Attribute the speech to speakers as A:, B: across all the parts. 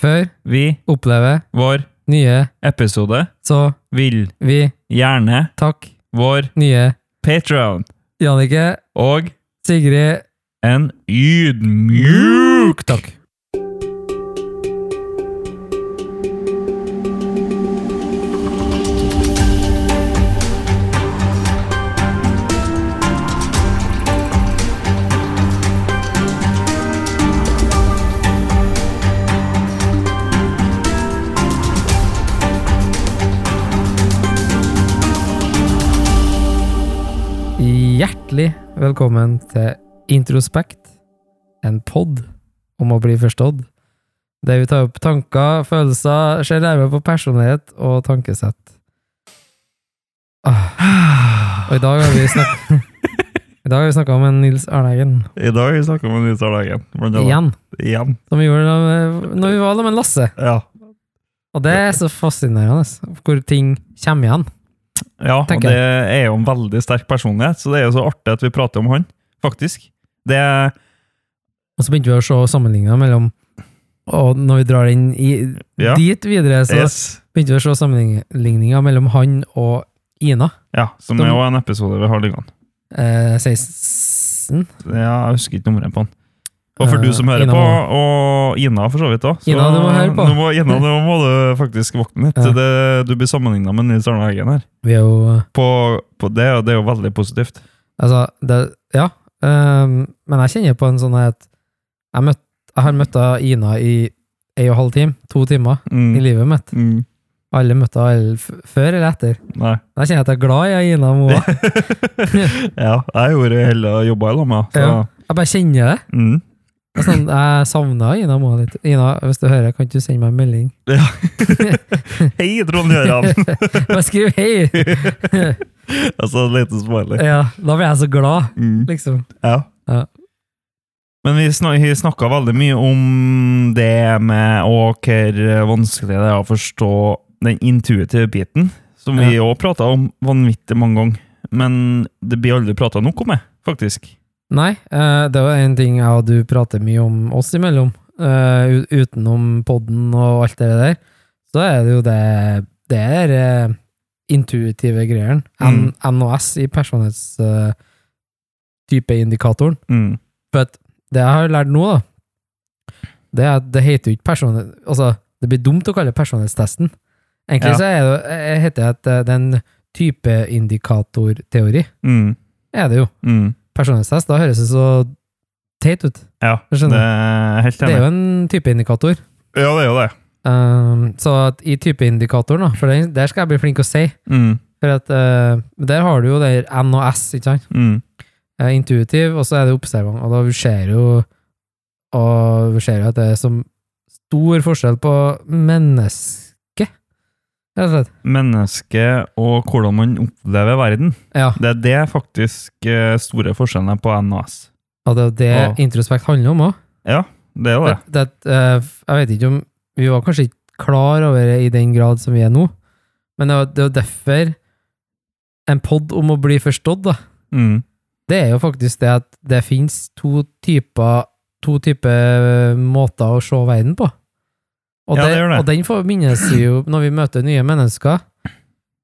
A: Før
B: vi
A: opplever
B: vår
A: nye,
B: episode,
A: så
B: vil
A: vi
B: gjerne
A: takke
B: vår
A: nye
B: Patron
A: Jannicke,
B: og
A: Sigrid
B: en ydmyk
A: Takk. Hjertelig velkommen til Introspekt, en pod om å bli forstått. Der vi tar opp tanker, følelser, ser nærmere på personlighet og tankesett. Ah. Og i dag har vi snakket I dag har vi snakka om en Nils Arneggen.
B: I dag har vi snakket om Nils Arne Eggen. blant annet.
A: Igjen.
B: Igjen.
A: Som vi gjorde da- når vi var sammen med Lasse.
B: Ja.
A: Og det er så fascinerende, hvor ting kommer igjen.
B: Ja, og det er jo en veldig sterk personlighet, så det er jo så artig at vi prater om han, faktisk. Det er
A: Og så begynte vi å se sammenligninger mellom Og når vi drar inn i,
B: Ja.
A: dit videre, så
B: yes.
A: begynte vi å se sammenligninger mellom han og Ina.
B: Ja, som
A: Som-
B: er jo en episode vi har liggende.
A: Eh, 16
B: Ja, jeg husker ikke nummeret på den. Og for
A: Eh,
B: du som hører
A: Ina
B: på, og Ina for så vidt òg
A: Ina, du må høre på.
B: Nå må, Ina, nå må du faktisk våkne litt.
A: Ja.
B: Det, du blir sammenligna med Nils Arne Eggen her.
A: Vi er jo
B: På, på det, og det er jo veldig positivt.
A: Altså, det Ja. Um, men jeg kjenner på en sånn at jeg, møtt, jeg har møtt Ina i en og en halv time, to timer,
B: Mm.
A: i livet mitt.
B: Mm.
A: Alle møtte alle før eller etter.
B: Nei.
A: Jeg kjenner at jeg er glad i Ina Moa.
B: ja, jeg gjorde hele jobba i lag med henne.
A: Jeg bare kjenner det.
B: Mm.
A: Sånn, jeg savna Ina Moa litt. Ina, hvis du hører, kan ikke du sende meg en melding?
B: Hei, Trond Gjøran!
A: Bare skriv hei!
B: altså, en liten smiley.
A: Ja, da blir jeg så glad,
B: Mm.
A: liksom.
B: Ja.
A: Ja.
B: Men vi snak, snakka veldig mye om det med å, hvor vanskelig det er å forstå den intuitive biten, som vi òg prata om vanvittig mange ganger. Men det blir aldri prata nok om det, faktisk.
A: Nei, eh, det var en ting jeg og du prater mye om oss imellom, eh, utenom podden og alt det der. Så er det jo det Det er eh, intuitive greiene. Mm. NOS i personlighetstypeindikatoren.
B: Mm.
A: At det jeg har lært nå, da, det er det heter jo ikke personlighet... Altså, det blir dumt å kalle det personlighetstesten. Egentlig
B: Ja.
A: så er det, heter det at det er en typeindikatorteori.
B: Mm.
A: Er det jo.
B: Mm.
A: Personlighetstest, da høres det så teit ut.
B: Ja, det er helt enig.
A: Det er jo en typeindikator.
B: Ja, det er jo det.
A: Um, så i typeindikatoren, da, for den, der skal jeg bli flink å si,
B: Mm.
A: for at uh, der har du jo der N og S, ikke sant?
B: Mm.
A: Uh, intuitiv, og så er det observant, og da ser jo og ser jo at det er som stor forskjell på menneske, rett og.
B: Hvordan man opplever verden.
A: Ja,
B: Det er det faktisk eh, store forskjellene på NAS.
A: og det er det
B: og,
A: introspekt handler om òg.
B: Ja, det er jo det.
A: Det, det, eh, jeg vet ikke om Vi var kanskje ikke klar over det i den grad som vi er nå, men det er jo- er derfor en pod om å bli forstått, da.
B: Mm.
A: Det er jo faktisk det at det finnes to typer to typer måter å se verden på. Og,
B: Ja, det det.
A: og den forbindes vi jo når vi møter nye mennesker.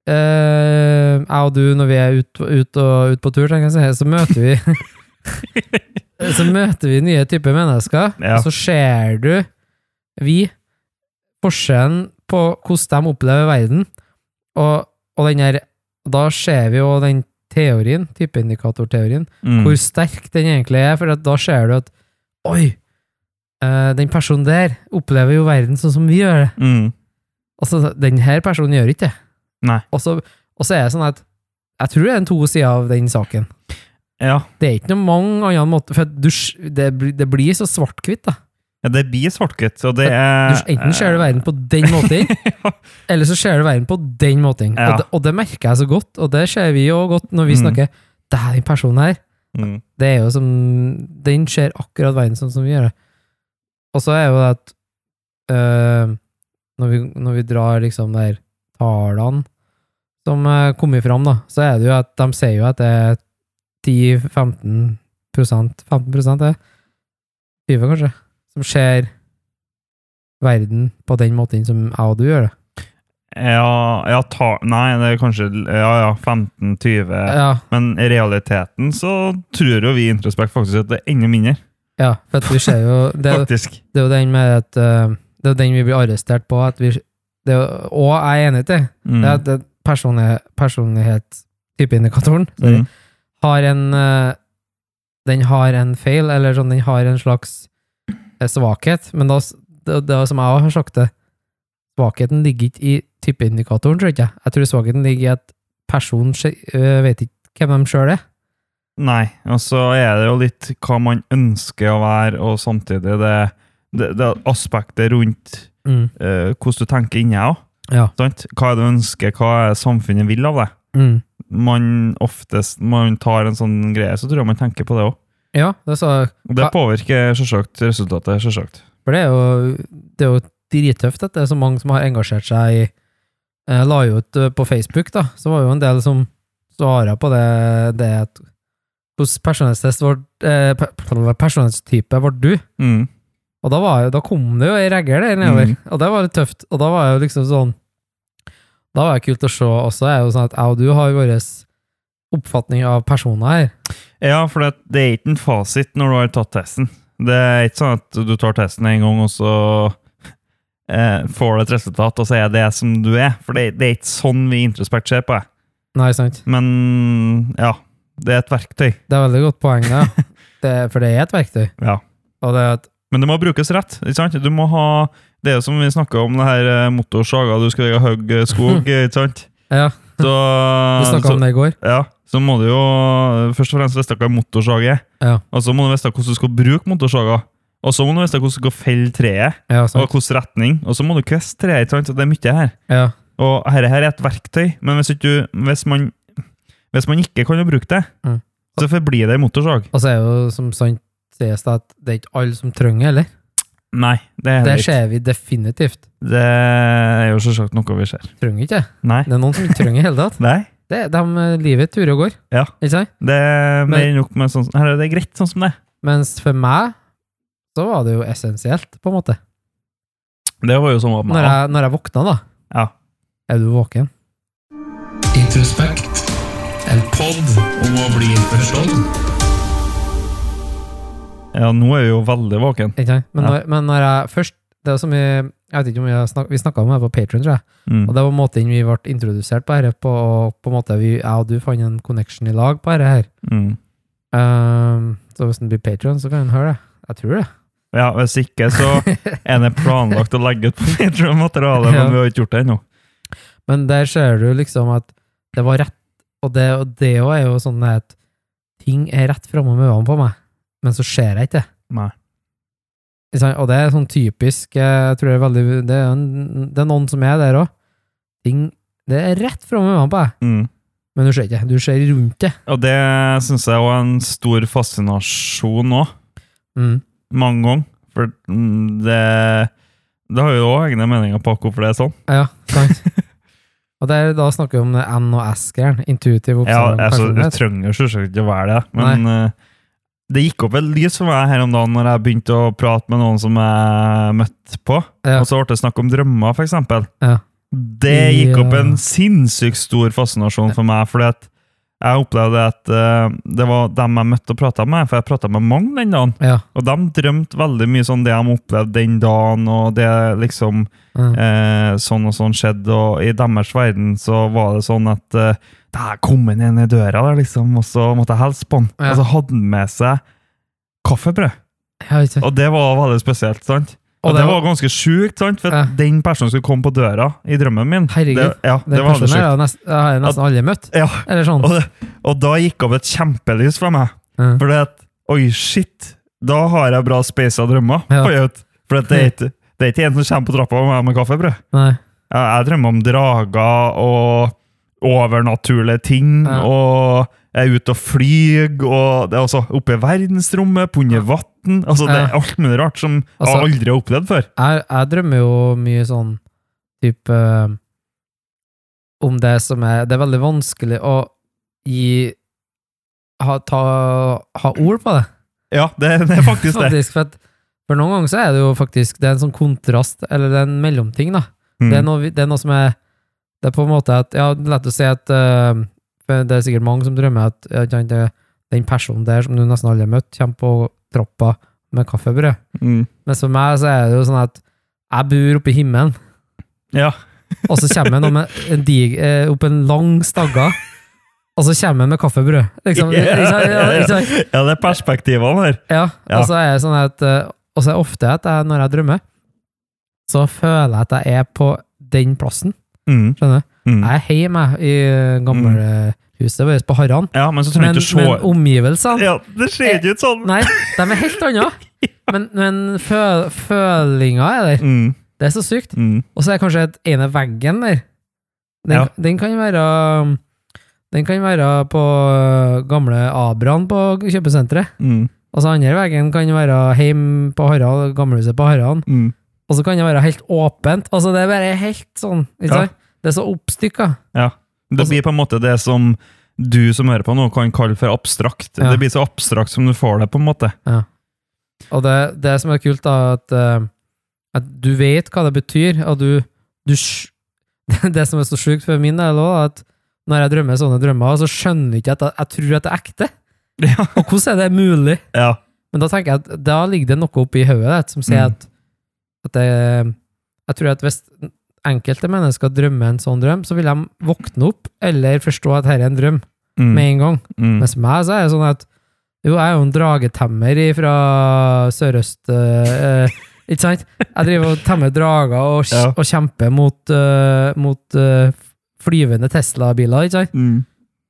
A: Uh, jeg og du, når vi er ute ut ut på tur, si, så møter vi Så møter vi nye typer mennesker,
B: Ja.
A: og så ser du, vi, forskjellen på hvordan de opplever verden, og, og den her Da ser vi jo den teorien, typeindikatorteorien,
B: Mm.
A: hvor sterk den egentlig er, for da ser du at Oi! Eh, den personen der opplever jo verden sånn som vi gjør det.
B: Mm.
A: Altså, den her personen gjør ikke det.
B: Nei.
A: Og så, og så er det sånn at jeg tror det er en to sider av den saken.
B: Ja.
A: Det er ikke noe mange andre måter, for du, det, det blir så svart-hvitt, da.
B: ja, det blir svart-hvitt, og det
A: Du,
B: er
A: enten ser du verden på den måten, eller så ser du verden på den måten.
B: Ja.
A: Og, det, og det merker jeg så godt, og det ser vi jo godt når vi
B: Mm.
A: snakker. Det er den personen her.
B: mm.
A: Det er jo som Den ser akkurat verden sånn som vi gjør det. Og så er jo det at øh, når, vi, når vi drar liksom der tallene som er kommer fram, da, så er det jo at de sier jo at det er 10-15 prosent, 15 er det? 20, kanskje? Som ser verden på den måten som jeg og du gjør det.
B: Ja, ja ta, Nei, det er kanskje ja, ja, 15-20.
A: Ja,
B: Men i realiteten så tror jo vi i Introspekt faktisk at det er enda mindre.
A: Ja for at vi ser jo det, er jo-
B: Faktisk.
A: det er jo den med at eh, Det er jo den vi blir arrestert på. At vi, det er, jo- og jeg er enig i det.
B: Mm.
A: Det er at det personlig, personlighetstypeindikatoren sorry,
B: Mm.
A: har en eh, Den har en feil, eller sånn, den har en slags eh, svakhet. Men da, s- det, det er som jeg har sagt det, svakheten ligger ikke i typeindikatoren, tror jeg ikke. Jeg tror svakheten ligger i at personen sj- øh, vet ikke hvem de sjøl er.
B: Nei, og så er det jo litt hva man ønsker å være, og samtidig det, det, det aspektet rundt
A: Mm.
B: uh, hvordan du tenker inni deg òg.
A: Ja.
B: Hva er det du ønsker, hva er samfunnet vil av deg?
A: Mm.
B: Man oftest, man tar en sånn greie, så tror jeg man tenker på det òg.
A: Ja, det
B: Og det påvirker selvsagt resultatet. selvsagt.
A: For det er jo, det er jo drittøft at det er så mange som har engasjert seg i Jeg la jo ut eh, på Facebook, da, så var jo en del som svara på det, det at Hvilken personlighetstest var, eh, Personlighetstype ble du?
B: Mm.
A: Og da, var da kom det jo ei regel der nedover,
B: Mm.
A: og det var litt tøft. Og da var jo liksom sånn Da var det kult å se også, er jo sånn at jeg og du har vår oppfatning av personer her.
B: Ja, for det, det er ikke en fasit når du har tatt testen. Det er ikke sånn at du tar testen en gang, og så eh, får du et resultat, og så er det det som du er. For det, det er ikke sånn vi Introspekt ser på det.
A: Nei, sant?
B: Men ja, det er et verktøy.
A: Det er veldig godt poeng, det. det for det er et verktøy.
B: Ja.
A: Og det er et
B: Men det må brukes rett. ikke sant? Du må ha Det er jo som vi snakka om, det her eh, motorsaga du skal hogge skog, ikke sant?
A: Ja,
B: Så,
A: vi snakka om det i går.
B: ja, så må du jo først og fremst vite hva motorsag er.
A: Ja,
B: Og så må du vite hvordan du skal bruke motorsaga. Og så må du vite hvordan du skal felle treet,
A: ja,
B: og hvilken retning. Og så må du kveste treet. ikke sant? Så Det er mye her.
A: Ja,
B: Og dette her er et verktøy, men hvis, du- hvis, man, hvis man ikke kan bruke det,
A: Mm.
B: så forblir det en motorsag.
A: og så er jo som sant sies det at det er ikke alle som trenger heller.
B: Nei, det er
A: Det
B: ikke ikke.
A: ser vi definitivt.
B: Det er jo selvsagt noe vi ser.
A: Trenger ikke.
B: Nei.
A: Det er noen som ikke trenger i hele tatt.
B: Nei.
A: Det er de livet turer og går.
B: Ja.
A: Ikke sant?
B: Det er mer enn nok med sånn Her er det greit sånn som det er.
A: Mens for meg så var det jo essensielt, på en måte.
B: Det var jo sånn med
A: Når jeg, når jeg våkna, da.
B: Ja.
A: Er du våken?
C: Introspekt. En pod om å bli forstått.
B: ja, nå er vi jo veldig våken.
A: Ikke sant? Men,
B: Ja.
A: når, men når jeg først Det er så mye, Jeg vet ikke om jeg snak, vi snakka om det på Patron, tror jeg.
B: Mm.
A: Og det var måten vi ble introdusert på dette på. Og på en måte vi, jeg og du fant en connection i lag på dette her.
B: Mm.
A: Um, så hvis den blir Patron, så kan han høre det. Jeg tror det.
B: Ja, hvis ikke, så er det planlagt å legge ut på Patreon-materiale,
A: Ja.
B: men vi har ikke gjort det ennå.
A: Men der ser du liksom at det var rett, og det, og det er jo sånn at ting er rett framme med øynene på meg, men så ser jeg ikke det.
B: Nei.
A: Og det er sånn typisk eh, Jeg tror det er veldig Det er, en, det er noen som er der òg. Ting Det er rett framme med øynene på deg,
B: Mm.
A: men du ser ikke. Du ser rundt det.
B: Og det syns jeg er en stor fascinasjon òg,
A: Mm.
B: mange ganger. For mm, det Det har jo òg egne meninger på hvorfor det er sånn.
A: Ja, sant. og der, da snakker vi om N- og S-greieren. Intuitiv
B: Ja,
A: oppstilling.
B: altså, det trenger selvsagt ikke å være det, men uh, det gikk opp et lys for meg her om dagen når jeg begynte å prate med noen som jeg møtte på,
A: Ja.
B: og så ble det snakk om drømmer, for eksempel.
A: Ja.
B: Det gikk opp en sinnssykt stor fascinasjon for meg, fordi at jeg opplevde at uh, det var dem jeg møtte og prata med, for jeg prata med mange den dagen,
A: Ja.
B: og de drømte veldig mye sånn det de opplevde den dagen, og det liksom
A: mm.
B: eh, sånn og sånn skjedde, og i deres verden så var det sånn at det der kom han inn i døra, der, liksom, og så måtte jeg hilse på han.
A: Ja.
B: Og så hadde han med seg kaffebrød, og det var veldig spesielt. sant? Og, det, var ganske sjukt, sant? for
A: Ja.
B: den personen skulle komme på døra i drømmen min.
A: Herregud.
B: Det, ja, det,
A: Den
B: var
A: personen her har nest, jeg nesten aldri møtt.
B: Ja,
A: Eller sånn.
B: og, det, og da gikk opp et kjempelys for meg.
A: Ja.
B: For det at, oi, shit, da har jeg bra speisa drømmer.
A: Ja.
B: For det, er ikke, det er ikke en som kommer på trappa med, med kaffebrød.
A: Nei.
B: Jeg, jeg drømmer om drager og overnaturlige ting, og jeg er ute og flyr, og det er også oppe i verdensrommet, på under vann. Altså, det er alt mulig rart som
A: Altså-
B: jeg aldri har opplevd før.
A: Jeg, jeg drømmer jo mye sånn type Om det som er Det er veldig vanskelig å gi ha, ta, ha ord på det.
B: Ja, det, det er faktisk det.
A: Faktisk, for at For noen ganger så er det jo faktisk Det er en sånn kontrast, eller det er en mellomting, da.
B: Mm.
A: Det, er noe, det er noe som er Det er på en måte at Ja, lett å si at uh, Det er sikkert mange som drømmer at det- den personen der som du nesten aldri har møtt, kommer på trappa med kaffebrød.
B: Mm.
A: Mens for meg så er det jo sånn at jeg bor oppe i himmelen,
B: Ja.
A: og så kommer han med en dig, eh, opp en lang stagga, og så kommer han med kaffebrød. Liksom, sant? Ja, ikke
B: ja, det er perspektivene her.
A: Ja,
B: Ja.
A: og så er det sånn at eh, Og så er det ofte at jeg, når jeg drømmer, så føler jeg at jeg er på den plassen.
B: Mm.
A: Skjønner du?
B: Mm.
A: Jeg er hjemme i eh, gamlehuset vårt på Harran,
B: Ja, men så trenger
A: men, men
B: se
A: omgivelsene
B: Ja, det ser ikke ut sånn!
A: Nei, de er helt anna. Men, men fø, følinga er der.
B: Mm.
A: Det er så sykt.
B: Mm.
A: Og så er det kanskje et ene veggen der. Den,
B: Ja.
A: den kan være Den kan være på øh, gamle Abraen på kjøpesenteret.
B: Mm.
A: Og så andre veggen kan være hjem på Harald, gamlehuset på Harran.
B: Mm.
A: Og så kan det være helt åpent. Altså, det er bare helt sånn. Ikke
B: Ja.
A: sant? Det er så oppstykka.
B: Ja. Det
A: Altså-
B: blir på en måte det som du som hører på nå, kan kalle for abstrakt.
A: Ja.
B: Det blir så abstrakt som du får det, på en måte.
A: Og det, det som er kult, da, at, øh, at du vet hva det betyr, og du, du Det som er så sjukt for min del òg, at når jeg drømmer sånne drømmer, så skjønner jeg ikke at jeg, jeg tror at det er ekte.
B: Ja.
A: Og hvordan er det mulig?
B: Ja.
A: Men da tenker jeg at da ligger det noe oppi hodet som sier
B: Mm.
A: at, at det, Jeg tror at hvis enkelte mennesker drømmer en sånn drøm, så vil de våkne opp eller forstå at dette er en drøm
B: Mm.
A: med en gang.
B: Mm.
A: Mens meg så er det sånn at jo, jeg er jo en dragetemmer fra Sørøst eh, eh, Ikke sant? Jeg driver og temmer drager og,
B: Ja.
A: og kjemper mot, uh, mot uh, flyvende Tesla-biler, ikke sant?
B: Mm.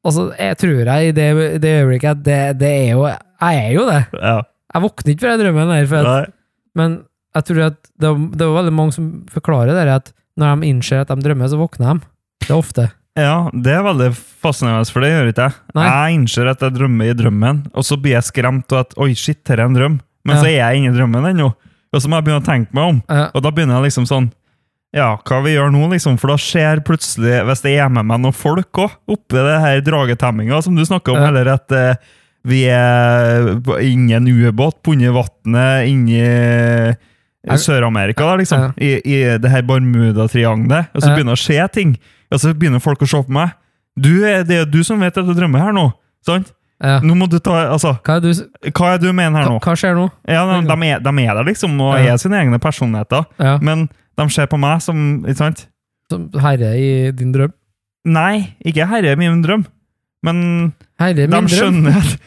A: Altså, jeg tror jeg i det, det øyeblikket at det, det er jo Jeg er jo det.
B: Ja.
A: Jeg våkner ikke fra drømmen der, for at, men jeg tror at det, det er veldig mange som forklarer det, at når de innser at de drømmer, så våkner de. Det er ofte.
B: Ja, det er veldig fascinerende, for det gjør ikke jeg.
A: Nei.
B: Jeg innser at jeg drømmer i drømmen, og så blir jeg skremt og at oi, shit, dette er en drøm. Men
A: Ja.
B: så er jeg inne i drømmen ennå, og så må jeg begynne å tenke meg om.
A: Ja.
B: Og da begynner jeg liksom sånn Ja, hva vi gjør nå, liksom? For da skjer plutselig, hvis det er med meg noen folk òg, oppi det her dragetemminga som du snakker om,
A: Ja.
B: eller at eh, vi er inni en ubåt på i vannet inni Sør-Amerika, da, liksom. I, I det her Bermuda-triangelet. Og så begynner det å skje ting. Og så begynner folk å se på meg. Du, det er du som vet at du drømmer her nå. Sant?
A: Ja.
B: Nå må du ta Altså,
A: Hva, er du,
B: hva er du mener her nå?
A: hva skjer nå?
B: Ja, de, de, er, de er der, liksom, og
A: Ja.
B: er sine egne personligheter.
A: Ja.
B: Men de ser på meg som Ikke sant?
A: Som herre i din drøm?
B: Nei, ikke herre i min drøm. Men
A: Herre i
B: de
A: min drøm?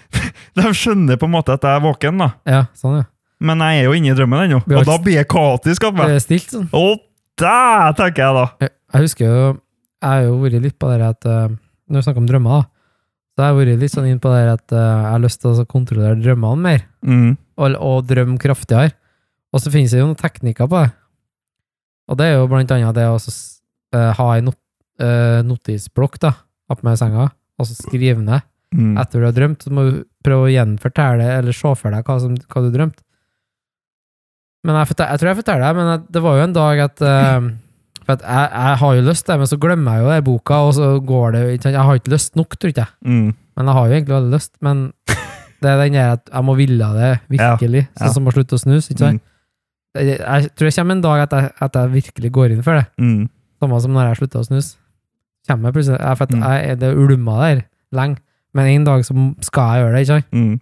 B: de skjønner på en måte at jeg er våken, da.
A: Ja, sånn, ja.
B: Men jeg er jo inne i drømmen ennå. Og da blir jeg kaotisk av
A: Det
B: meg.
A: stilt, sånn.
B: Og der tenker jeg da.
A: Jeg, jeg husker jo Jeg har jo vært litt på det at eh, Når vi snakker om drømmer, da, så har jeg vært litt sånn inn på det at eh, jeg har lyst til å kontrollere drømmene mer,
B: Mm.
A: og, og drømme kraftigere. Og så finnes det jo noen teknikker på det. Og det er jo blant annet det å eh, ha en not, uh, notisblokk da, oppmed senga, og så skrive ned.
B: Mm.
A: Etter du har drømt, så må du prøve å gjenfortelle eller se for deg hva, som, hva du drømte. Men jeg, fortel, jeg tror jeg forteller deg, men det var jo en dag at uh, For at jeg, jeg har jo lyst, men så glemmer jeg jo den boka, og så går det ikke? Jeg har ikke lyst nok, tror ikke jeg.
B: Mm.
A: Men jeg har jo egentlig veldig lyst. Men det er den der at jeg må ville det virkelig,
B: Ja.
A: sånn som å slutte å snuse. ikke sant?
B: Mm.
A: Jeg, jeg tror det kommer en dag at jeg, at jeg virkelig går inn for det.
B: Mm.
A: Samme som når jeg slutta å snuse. Kommer plutselig jeg, For at
B: Mm.
A: det ulmer der lenge. Men en dag så skal jeg gjøre det, ikke sant?
B: Mm.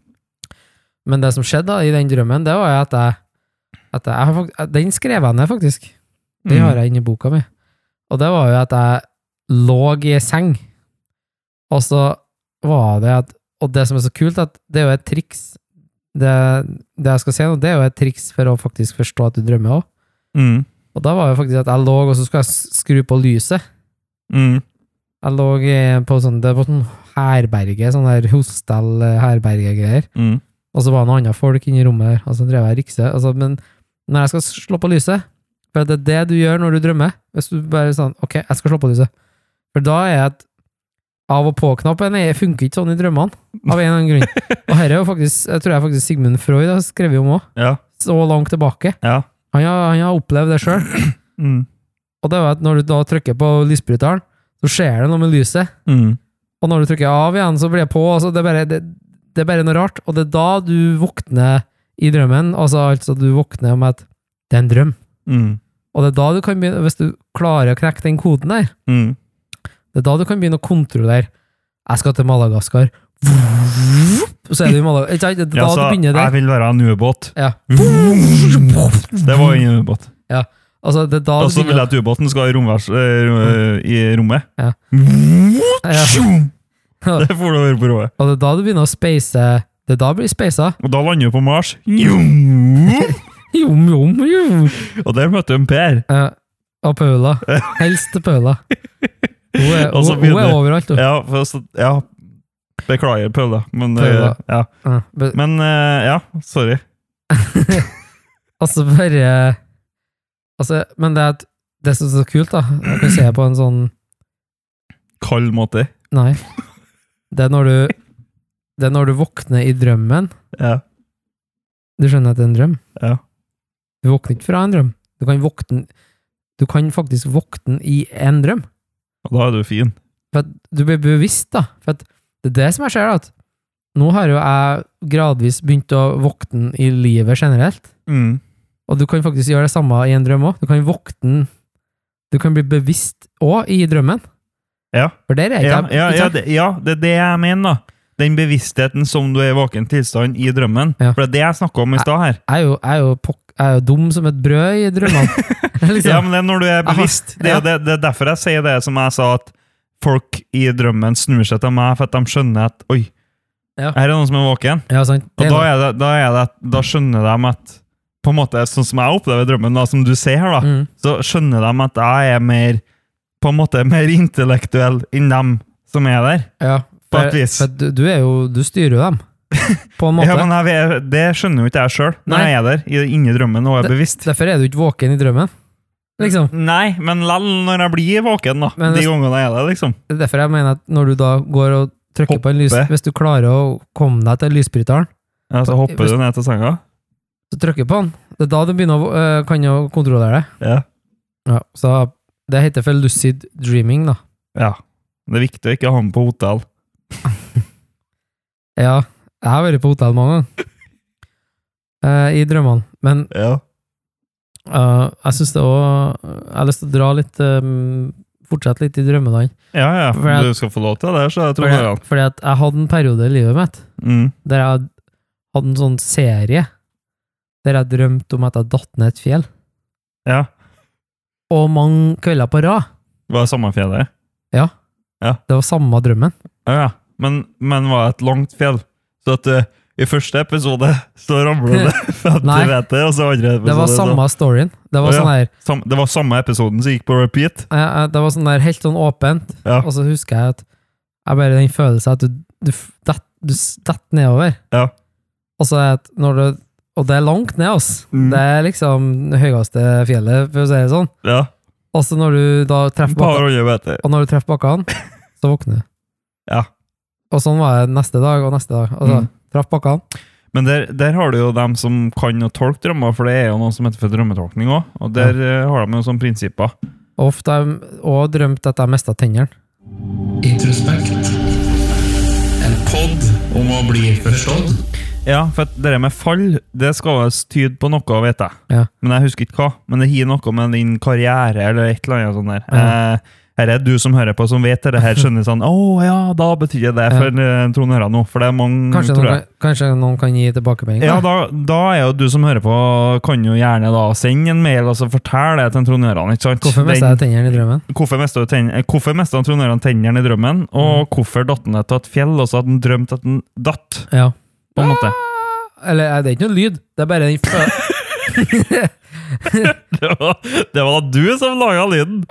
A: Men det som skjedde da, i den drømmen, det var jo at jeg, at jeg har Den skrev jeg ned, faktisk. Den
B: Mm.
A: har jeg inni boka mi. Og det var jo at jeg lå i ei seng, og så var det at Og det som er så kult, at det er jo et triks Det, det jeg skal si nå, det er jo et triks for å faktisk forstå at du drømmer òg.
B: Mm.
A: Og da var det faktisk at jeg lå, og så skulle jeg skru på lyset.
B: Mm.
A: Jeg lå i- på sånn, det var sånn herberge, sånn der hostel-herberge-greier.
B: Mm.
A: Og så var det noen andre folk inne i rommet og så drev jeg og rikset. Altså, men når jeg skal slå på lyset, for det er det du gjør når du drømmer, hvis du bare sånn, ok, jeg skal slå på lyset. For da er jeg av og på-knappen er- funker ikke sånn i drømmene, av en eller annen grunn. Og her er jo faktisk, jeg tror jeg faktisk Sigmund Freud har skrevet om òg.
B: Ja.
A: så langt tilbake.
B: Ja.
A: Han har, han har opplevd det selv.
B: Mm.
A: Og det er at når du da trykker på lysbryteren, så skjer det noe med lyset.
B: Mm.
A: Og når du trykker av igjen, så blir det på. Altså det, er bare, det, det er bare noe rart. Og det er da du våkner i drømmen. Altså, altså du våkner med at det er en drøm.
B: Mm.
A: Og det er da du kan begynne, hvis du klarer å knekke den koden der,
B: Mm.
A: det er da du kan begynne å kontrollere. Jeg skal til Madagaskar. Så er du i Madagaskar. Det er da
B: Ja,
A: du begynner
B: det.
A: jeg
B: vil være en ubåt.
A: Ja.
B: Det var ingen ubåt.
A: Altså, det er da
B: Og så vil jeg at ubåten skal i, romvers, eh, i rommet.
A: Ja. Ja.
B: Det får du høre på rommet.
A: Og det er da du begynner å space Det er da blir speisa.
B: Og da lander vi på Mars.
A: Jom, jom, jom.
B: Og der møtte hun Per.
A: Ja, og Paula. Helst til Paula. Hun er, hun, hun er overalt, hun.
B: Ja, for ja. Beklager, Paula. Men, eh,
A: Paula.
B: ja.
A: Ja.
B: Men eh, ja, sorry.
A: Altså, bare altså, Men det er det som er så kult, da Jeg kan se på en sånn
B: Kald måte.
A: Nei. Det er når du Det er når du våkner i drømmen.
B: Ja.
A: Du skjønner at det er en drøm?
B: Ja.
A: Du våkner ikke fra en drøm. Du kan våkne Du kan faktisk våkne i en drøm.
B: Og da er du fin.
A: For at du blir bevisst, da. For det er det som jeg ser. At nå har jo jeg gradvis begynt å våkne i livet generelt.
B: Mm.
A: Og du kan faktisk gjøre det samme i en drøm òg. Du kan våkne Du kan bli bevisst òg i drømmen.
B: Ja.
A: For der er ikke
B: Ja,
A: jeg.
B: ja, ja, det, ja, det er det jeg mener, da. Den bevisstheten som du er i våken tilstand i drømmen.
A: Ja.
B: For det er det jeg snakka om i stad her.
A: Jeg er jo, jeg er jo, jeg er jo dum som et brød i drømmene. liksom.
B: Ja, men det er når du er bevisst. Det er, det, det er derfor jeg sier det som jeg sa, at folk i drømmen snur seg til meg for at de skjønner at oi,
A: Ja.
B: her er noen som er våken.
A: Ja, sant.
B: Og da, det, da, det, da skjønner de at på en måte, Sånn som jeg opplever drømmen, da, som du ser her, da,
A: Mm.
B: så skjønner de at jeg er mer på en måte mer intellektuell enn dem som er der.
A: Ja,
B: På et vis.
A: for du, du er jo Du styrer jo dem, på en måte.
B: Ja, men jeg, Det skjønner jo ikke jeg sjøl, når jeg er der inni drømmen og er bevisst.
A: Derfor er du ikke våken i drømmen. Liksom.
B: Nei, men lell når jeg blir våken, da.
A: Men
B: de gangene jeg er der, liksom.
A: Er derfor jeg mener at når du da går og trykker på en lys Hvis du klarer å komme deg til lysbryteren,
B: Ja, så hopper
A: Hvis-
B: du ned til senga.
A: så trykker på den. Det er da du begynner å, øh, kan å kontrollere det.
B: Ja.
A: Ja, så det heter for lucid dreaming, da.
B: ja. Det er viktig å ikke ha den på hotell.
A: Ja, jeg har vært på hotell mange ganger. Uh, I drømmene. Men
B: Ja.
A: uh, jeg syns det òg Jeg har lyst til å dra litt eh, Fortsette litt i drømmene.
B: Ja, ja.
A: For
B: Du skal få lov til det, så jeg tror
A: Fordi,
B: det.
A: fordi at jeg hadde en periode i livet mitt
B: Mm.
A: der jeg hadde en sånn serie der jeg drømte om at jeg datt ned et fjell.
B: Ja.
A: Og mange kvelder på rad.
B: Var det samme fjellet?
A: Det var samme drømmen.
B: Ja, ja. Men, men var et langt fjell? Så at eh, i første episode så ramler det 50
A: Nei.
B: meter, og så andre episode
A: Det var
B: så-
A: samme storyen. Det var
B: ja.
A: sånn der
B: Sam, det var samme episoden som gikk på repeat?
A: eh, Det var sånn der helt sånn åpent.
B: Ja.
A: Og så husker jeg at jeg bare den følelsen at du, du, detter nedover.
B: Ja.
A: Og så det når du Og det er langt ned, altså.
B: Mm.
A: Det er liksom det høyeste fjellet, for å si det sånn.
B: Ja.
A: Og så når du da treffer bakkene, og når du treffer bakkene, så våkner du.
B: Ja.
A: Og sånn var det neste dag og neste dag. Og så
B: Mm.
A: traff bakkene.
B: Men der, der har du jo dem som kan å tolke drømmer, for det er jo noe som heter for drømmetolkning òg. Og der ja. har de jo sånne prinsipper.
A: Ofte har jeg òg drømt at jeg mista tennene.
C: Introspekt. En pod om å bli forstått.
B: Ja, for det med fall, det skal visst tyde på noe, vet jeg.
A: Ja.
B: Men jeg husker ikke hva. Men det har noe med din karriere eller et eller annet sånt der.
A: Ja.
B: Eh, her er du som hører på, som vet det her, skjønner sånn Å ja, da betyr det for ja. Trond Høra nå. For det er mange,
A: Kanskje,
B: tror jeg.
A: kan, kanskje noen kan gi tilbakemelding?
B: Ja,
A: da?
B: da, er jo du som hører på, kan jo gjerne da sende en mail og så fortelle det til Trond Høran. ikke sant?
A: Hvorfor mista jeg tennene i drømmen?
B: Hvorfor mista eh, Trond Høran tennene i drømmen, og
A: Mm.
B: hvorfor datt han ned til et fjell, og så hadde han drømt at han datt?
A: Ja.
B: på en måte.
A: Eller er det er ikke noe lyd, det er bare den.
B: Det var, det var du som laga lyden!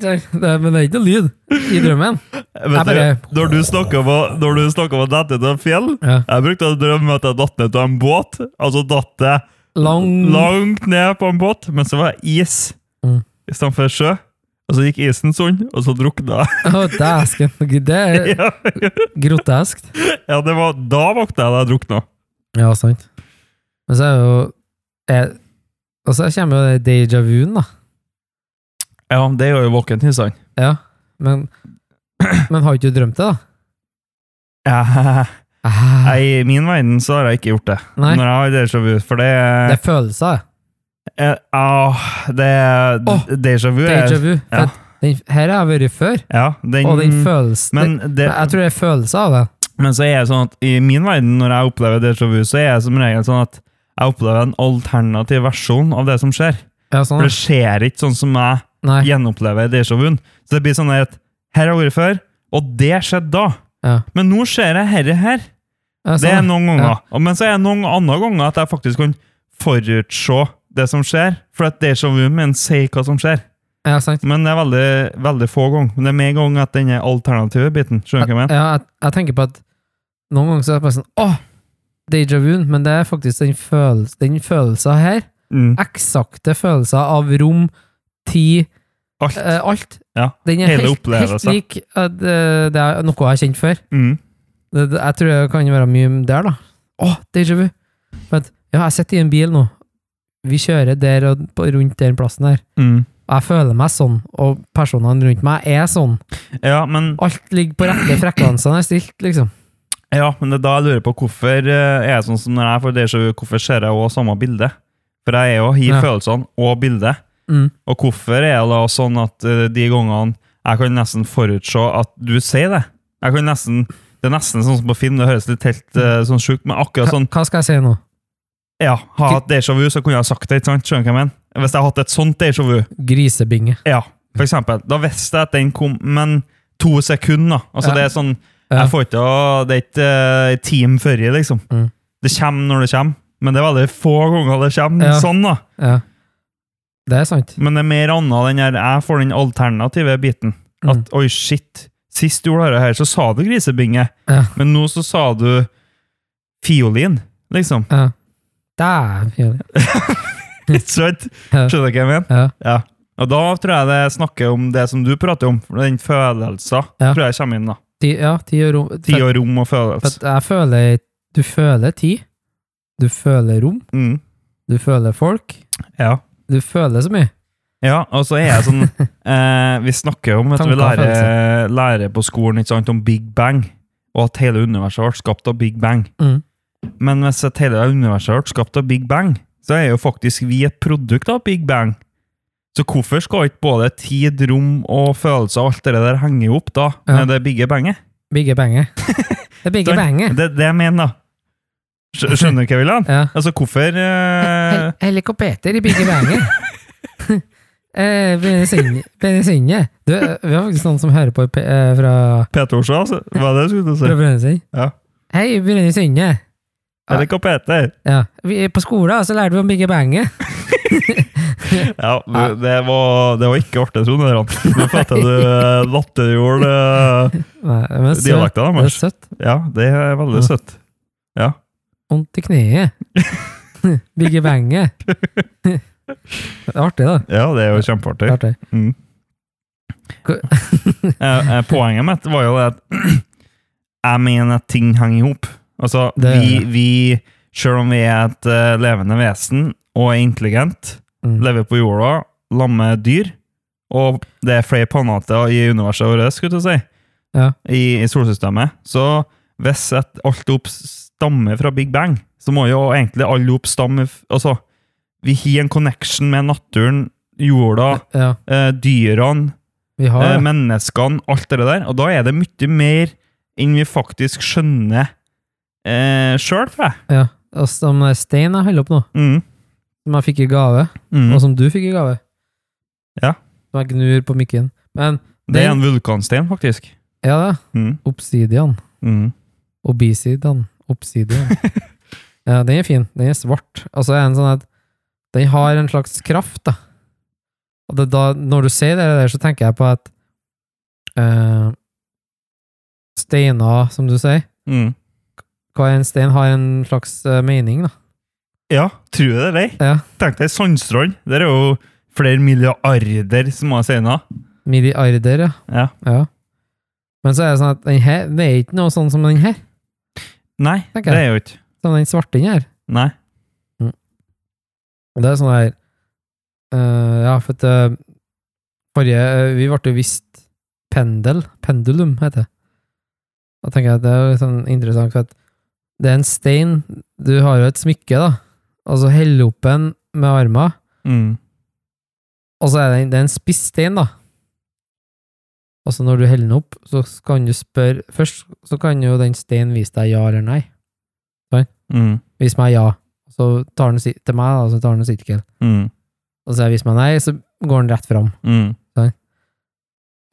A: Det, Men det er ikke noe lyd i drømmen.
B: Vet
A: bare-
B: du, når du snakker om å- når du snakker om å dette til et fjell
A: Ja.
B: Jeg brukte å drømme at jeg datt ned av en båt. Altså datt jeg
A: Lang
B: langt ned på en båt, men så var det is
A: Mm.
B: i stedet for sjø. Og så gikk isen sånn, og så drukna jeg.
A: Dæsken. Det er
B: Ja,
A: groteskt.
B: ja, det var, da våkna jeg da jeg drukna.
A: Ja, sant. Men så er jo jeg, Og så kommer jo det déjà vu-en, da.
B: Ja, det gjør jo våken tilstand.
A: Ja, men Men har ikke du drømt det, da?
B: Ja.
A: Ah,
B: I min verden så har jeg ikke gjort det.
A: Nei.
B: Når jeg har déjà vu, for det
A: det er følelser.
B: Ja, ah, Det er
A: oh,
B: Déjà vu.
A: Déjà vu.
B: Ja.
A: Den, her har jeg vært før,
B: Ja, den,
A: og den følelsen
B: men,
A: det, Jeg tror det er følelser av det.
B: men så er det sånn at i min verden, når jeg opplever déjà vu, så er det som regel sånn at jeg opplever en alternativ versjon av det som skjer.
A: Ja, sånn.
B: For det skjer ikke sånn som jeg
A: Nei.
B: gjenopplever déjà vuen. Så det blir sånn at her har jeg vært før, og det skjedde da.
A: Ja.
B: Men nå ser jeg herre her.
A: Ja,
B: Det er
A: sånn.
B: noen ganger. Ja. Men så er det noen andre ganger at jeg faktisk kan forutse det som skjer, for at déjà vu min sier hva som skjer.
A: Ja, sant.
B: Men det er veldig, veldig få ganger. Men det er mer ganger at den er alternative biten. Skjønner du hva jeg mener?
A: Ja, jeg, jeg tenker på at noen ganger så er det bare sånn Åh! Déjà vu, men det er faktisk den, følelsen, den følelsen her.
B: Mm.
A: Eksakte følelser av rom, tid,
B: Alt.
A: eh, alt.
B: Ja.
A: Den er
B: Hele
A: helt, helt lik eh, det er noe jeg har kjent før.
B: Mm.
A: Det, det, jeg tror det kan være mye der, da. Åh, déjà vu! For at, ja, jeg sitter i en bil nå. Vi kjører der og på, rundt den plassen der.
B: Mm.
A: Jeg føler meg sånn, og personene rundt meg er sånn.
B: Ja, men,
A: Alt ligger på rette frekvensene er stilt, liksom.
B: ja, men det er da jeg lurer på hvorfor eh, er jeg sånn som når er, får déjà vu, hvorfor ser jeg også samme bilde? For jeg er jo i
A: Ja.
B: følelsene og bildet.
A: Mm.
B: Og hvorfor er det da sånn at eh, de gangene jeg kan nesten forutse at du sier det? Jeg kan nesten, Det er nesten sånn som på film, det høres litt helt uh, sånn sjukt, men akkurat sånn
A: hva skal jeg si nå?
B: Ja, ha hatt déjà vu, så kunne jeg sagt det, ikke sant? Skjønner du hva jeg mener? Hvis jeg hadde hatt et sånt déjà vu,
A: Grisebinge.
B: ja, for eksempel, da visste jeg at den kom, men to sekunder. Altså,
A: Ja.
B: det er sånn Jeg får ikke å- Det er ikke eh, et team før liksom.
A: Mm.
B: Det kommer når det kommer, men det er veldig få ganger det kommer
A: Ja.
B: sånn, da.
A: Ja. Det er sant.
B: Men det er mer annet den her, jeg får den alternative biten. At
A: Mm.
B: oi, shit, sist du gjorde dette her, så sa du grisebinge,
A: Ja.
B: men nå så sa du fiolin, liksom.
A: Ja. Dæven
B: fiolin. Ikke
A: sant?
B: Skjønner du hva jeg mener?
A: Ja.
B: Ja. Og da tror jeg det snakker om det som du prater om, den følelsen
A: Ja.
B: tror jeg kommer inn. da.
A: Tid, ja, tid og rom.
B: Tid og rom og følelse.
A: jeg føler Du føler tid. Du føler rom.
B: Mm.
A: Du føler folk.
B: Ja.
A: Du føler så mye.
B: ja, og så er jeg sånn eh, Vi snakker om at vi lærer, lærer på skolen sant, om Big Bang, og at hele universet ble skapt av Big Bang.
A: Mm.
B: Men hvis at hele universet ble skapt av Big Bang, så er jo faktisk vi et produkt av Big Bang. Så hvorfor skal ikke både tid, rom og følelser og alt det der henge opp da,
A: Ja.
B: med det bigge banget?
A: Bigge banget. Det bigge banget.
B: Det er det jeg mener, da. Skj- Skjønner du hva jeg vil?
A: Ja.
B: Altså, hvorfor uh...
A: Hel- Helikopter i begge veier. eh. Bensinje. Du, vi har faktisk noen som hører på eh, fra,
B: Peter Orsa, altså? Hva er det du skulle
A: fra
B: si?
A: Brønnøysund.
B: Ja.
A: Hei, Bensinje.
B: Helikopter.
A: Ja. Vi, på skolen så lærte vi om Bigge bange.
B: Ja, du, det, var, det var ikke artig, Trond. Nå jeg du latterjord lattergjorde deres.
A: Det er søtt.
B: Ja, det er veldig søtt. Ja.
A: Vondt i kneet. Bigge bange. det er artig, da.
B: ja, det er jo kjempeartig.
A: artig.
B: Mm. Eh, eh, Poenget mitt var jo det at jeg mener at ting henger i hop. Altså,
A: Det
B: vi, vi Selv om vi er et uh, levende vesen og er intelligent,
A: Mm.
B: lever på jorda, lammer dyr, og det er flere planeter i universet vårt, skulle jeg si,
A: Ja.
B: i, i solsystemet, så hvis at alt opp stammer fra Big Bang, så må jo egentlig alle opp stamme Altså, vi har en connection med naturen, jorda,
A: Ja,
B: eh, dyrene,
A: vi har
B: eh, menneskene, alt det der. Og da er det mye mer enn vi faktisk skjønner eh, sjøl, tror jeg.
A: Ja. Som der stein jeg holder opp nå,
B: Mm.
A: som jeg fikk i gave,
B: Mm.
A: og som du fikk i gave.
B: Ja.
A: Som jeg gnur på mikken. Men
B: Det er
A: den-
B: en vulkanstein, faktisk.
A: ja det.
B: Mm.
A: obsidian.
B: Mm.
A: Obisidian. Obsidian. ja, den er fin. Den er svart. Og så er den sånn at den har en slags kraft, da. Og det, da, når du sier det der, så tenker jeg på at uh, steiner, som du sier,
B: Mm.
A: hva er en stein har en slags uh, mening, da.
B: Ja, tror du det eller.
A: Ja.
B: Tenk deg Sandstrand. Der er jo flere milliarder som har steiner.
A: Milliarder, ja.
B: Ja.
A: ja. Men så er det sånn at den her, det er ikke noe sånn som den her.
B: Nei,
A: Tenker
B: det
A: jeg.
B: er jo ikke.
A: Som den svarte den her.
B: Nei.
A: Og det er sånn her eh, Ja, for at eh, Forrige eh, Vi ble jo visst pendel. Pendulum, heter det. Da tenker jeg at det er litt sånn interessant, for at Det er en stein. Du har jo et smykke, da. Og så heller opp en med armen,
B: Mm.
A: og så er det, en- det er en spiss stein, da. Og så når du heller den opp, så kan du spørre Først så kan jo den steinen vise deg ja eller nei.
B: Mm.
A: Vis meg ja. Så tar den til meg, da, så tar den en sirkel.
B: Mm.
A: Og så viser meg nei, så går den rett fram.
B: Mm.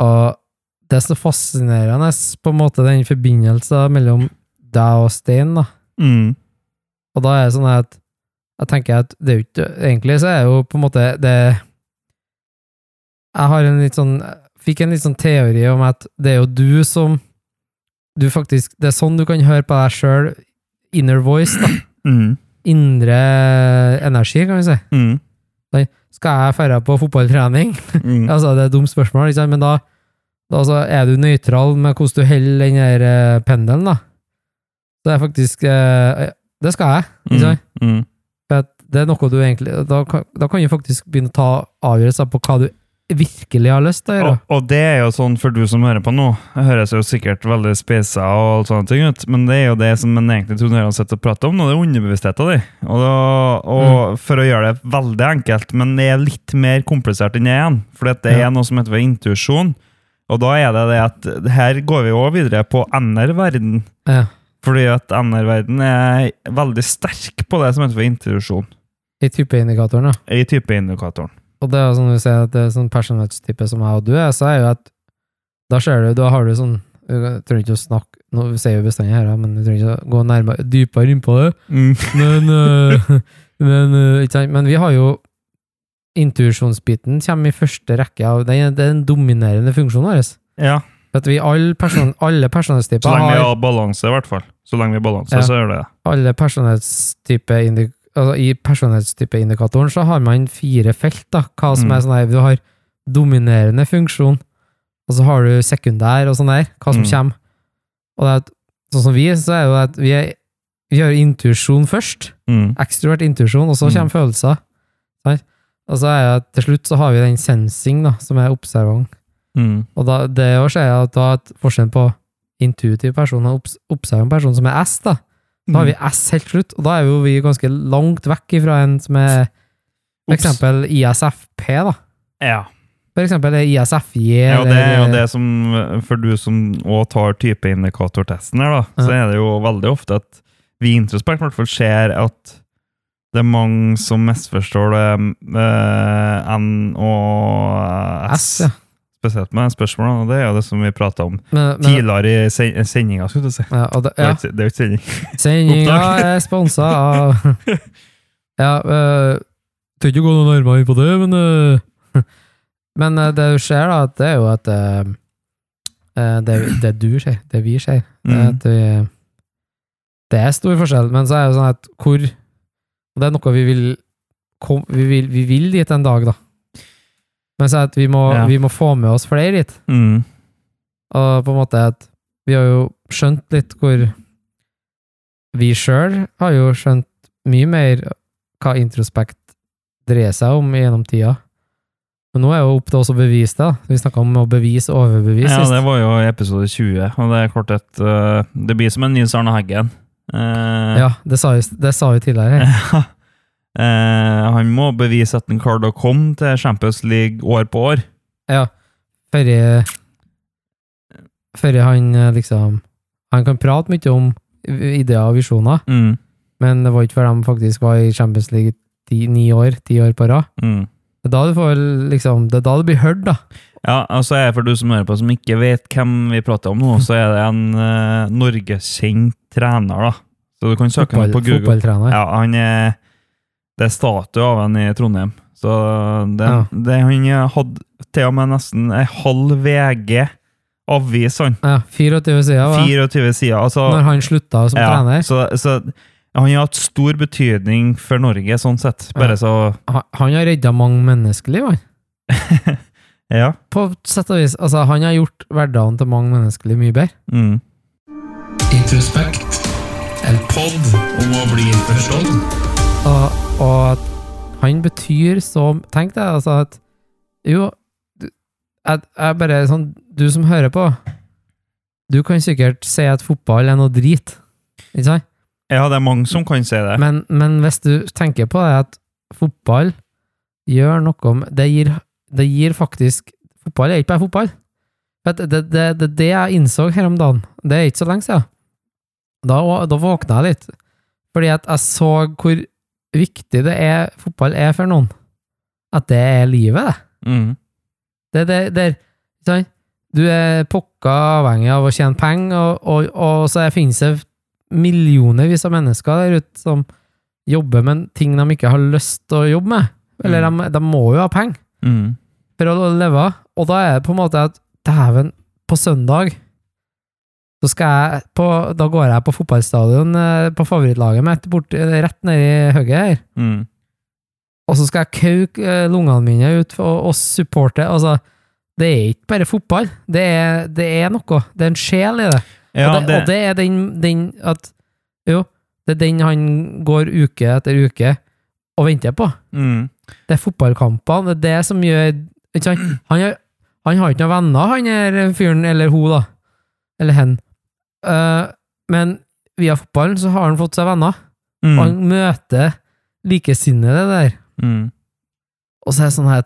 A: Og det er så fascinerende, på en måte, den forbindelsen mellom deg og steinen, da.
B: Mm.
A: Og da er det sånn at jeg tenker at det er jo ikke Egentlig så er det jo på en måte det Jeg har en litt sånn Fikk en litt sånn teori om at det er jo du som Du faktisk Det er sånn du kan høre på deg sjøl. Inner voice, da.
B: Mm.
A: Indre energi, kan vi si.
B: Mm.
A: Skal jeg dra på fotballtrening?
B: Mm.
A: altså, det er et dumt spørsmål, sant? men da, da så er du nøytral med hvordan du holder den der eh, pendelen, da. Så det er faktisk eh, Det skal jeg, ikke sant?
B: Mm.
A: For at det er noe du egentlig da da kan du faktisk begynne å ta avgjørelser på hva du virkelig har lyst til å gjøre.
B: Og, og det er jo sånn for du som hører på nå, det høres jo sikkert veldig spesa og alt sånne ting ut, men det er jo det som en egentlig han sitter og prater om nå, det er underbevisstheten din. Og, da, og for å gjøre det veldig enkelt, men det er litt mer komplisert enn det igjen, for det er
A: Ja.
B: noe som heter for intuisjon, og da er det det at her går vi også videre på NR-verden,
A: Ja.
B: fordi at NR-verden er veldig sterk på det som heter for intuisjon,
A: I typeindikatoren, ja.
B: i typeindikatoren.
A: Og det er sånn du jeg det er sånn personlighetstype som jeg og du er, så er jo at da ser du, da har du sånn Du trenger ikke å snakke Nå sier vi bestandig her, men du trenger ikke å gå nærmere, dypere innpå det.
B: Mm.
A: Men, øh, men, ikke men vi har jo Intuisjonsbiten kommer i første rekke av Det er den dominerende funksjonen vår.
B: Ja,
A: At vi alle, person, alle personlighetstyper
B: så lenge vi
A: har
B: har balanse i hvert fall. Så lenge vi har balanse,
A: Ja.
B: så gjør det det.
A: alle personlighetstyper indi- altså I personlighetstypeindikatoren så har man fire felt, da. Hva som
B: Mm.
A: er sånn her Du har dominerende funksjon, og så har du sekundær og sånn der. Hva som
B: Mm.
A: kommer. Og det er, sånn som vi, så er jo at vi, er, vi har intuisjon først.
B: Mm.
A: Ekstrovert intuisjon, og så
B: Mm.
A: kommer følelser. Sant? Og så er det til slutt så har vi den sensing, da, som er observant.
B: Mm.
A: Og da, det å se at da at forskjell på intuitiv person og obs observant person, som er S, da, da har vi S helt slutt, og da er jo vi ganske langt vekk ifra en som er for eksempel ISFP, da.
B: Ja.
A: For eksempel ISFJ,
B: ja, det er jo det som For du som òg tar typeindikatortesten her, da, så er det jo veldig ofte at vi i Introspekt i hvert fall ser at det er mange som misforstår det eh, N og S.
A: S, ja.
B: Spesielt med spørsmålene, og det er jo det som vi prata om
A: Men, men,
B: tidligere i sen sendinga, skulle du si.
A: ja, og det, ja.
B: det er jo ikke sending.
A: Sendinga er sponsa av Ja, øh, tør ikke gå noe nærmere inn på det, men øh, Men øh, det du ser, da, det er jo at øh, det, det du ser, det vi ser, det
B: Mm.
A: vi Det er stor forskjell, men så er det sånn at hvor Og det er noe vi vil kom, vi, vil, vi vil dit en dag, da. Men så at vi må,
B: Ja.
A: vi må få med oss flere dit.
B: Mm.
A: Og på en måte at vi har jo skjønt litt hvor Vi sjøl har jo skjønt mye mer hva introspekt dreier seg om gjennom tida. Men nå er jo opp til oss å bevise det. da. Vi snakka om å bevise og overbevise.
B: Ja, det var jo i episode 20, og det er klart at uh, det blir som en Nils Arne Heggen. Uh,
A: ja det, sa vi, det sa vi tidligere.
B: Eh, han må bevise at han klarte å komme til Champions League år på år.
A: Ja. Før han eh, liksom Han kan prate mye om ideer og visjoner,
B: Mm.
A: men det var ikke før de faktisk var i Champions League ti, ni år, ti år på rad.
B: Mm.
A: Det da du får liksom Det er da du blir hørt, da.
B: Ja, altså er For du som hører på som ikke vet hvem vi prater om nå, så er det en uh, norgeskjent trener. da. Så du kan søke ham på Google.
A: fotballtrener.
B: Ja, han er, Det er statue av ham i Trondheim. Så det,
A: Ja.
B: det, han hadde til og med nesten ei halv VG-avis, han.
A: Ja, 24 sider, hva?
B: 24 sider. Altså,
A: Når han slutta som
B: ja,
A: trener.
B: så, så han har hatt stor betydning for Norge, sånn sett. Bare
A: Ja.
B: så
A: Han, han har redda mange menneskeliv, han.
B: Ja.
A: På sett og vis. Altså, han har gjort hverdagen til mange menneskeliv mye bedre.
B: Mm.
C: Introspekt. En pod om å bli forstått.
A: Og, og han betyr så Tenk deg altså at Jo, jeg, jeg bare sånn Du som hører på, du kan sikkert si at fotball er noe drit, ikke sant?
B: Ja, det er mange som kan si det.
A: Men, men hvis du tenker på det at fotball gjør noe med Det gir, det gir faktisk Fotball er ikke bare fotball. Det er det, det, det jeg innså her om dagen. Det er ikke så lenge siden. Da, da våkna jeg litt. Fordi at jeg så hvor viktig det er fotball er for noen. At det er livet, det.
B: Mm.
A: Det, er, ikke sant? Du er pokka avhengig av å tjene penger, og, og, og så finnes det millionervis av mennesker der ute som jobber med ting de ikke har lyst til å jobbe med. Eller de, de må jo ha penger
B: Mm.
A: for å leve. Og da er det på en måte at dæven, på søndag så skal jeg på, Da går jeg på fotballstadion eh, på favorittlaget mitt, bort, eh, rett nedi i høyet her.
B: Mm.
A: Og så skal jeg kauke eh, lungene mine ut og, og supporte. Altså, det er ikke bare fotball. Det er, det er noe. Det er en sjel i det.
B: Ja,
A: og, det, og det er den, den at Jo, det er den han går uke etter uke og venter på.
B: mm.
A: Det er fotballkampene. Det er det som gjør sant? Han, har, han har ikke noen venner, han er fyren, eller hun, da. Eller hen. Eh, men via fotballen så har han fått seg venner.
B: Mm.
A: Han møter likesinnede der.
B: Mm.
A: Og så er det sånn her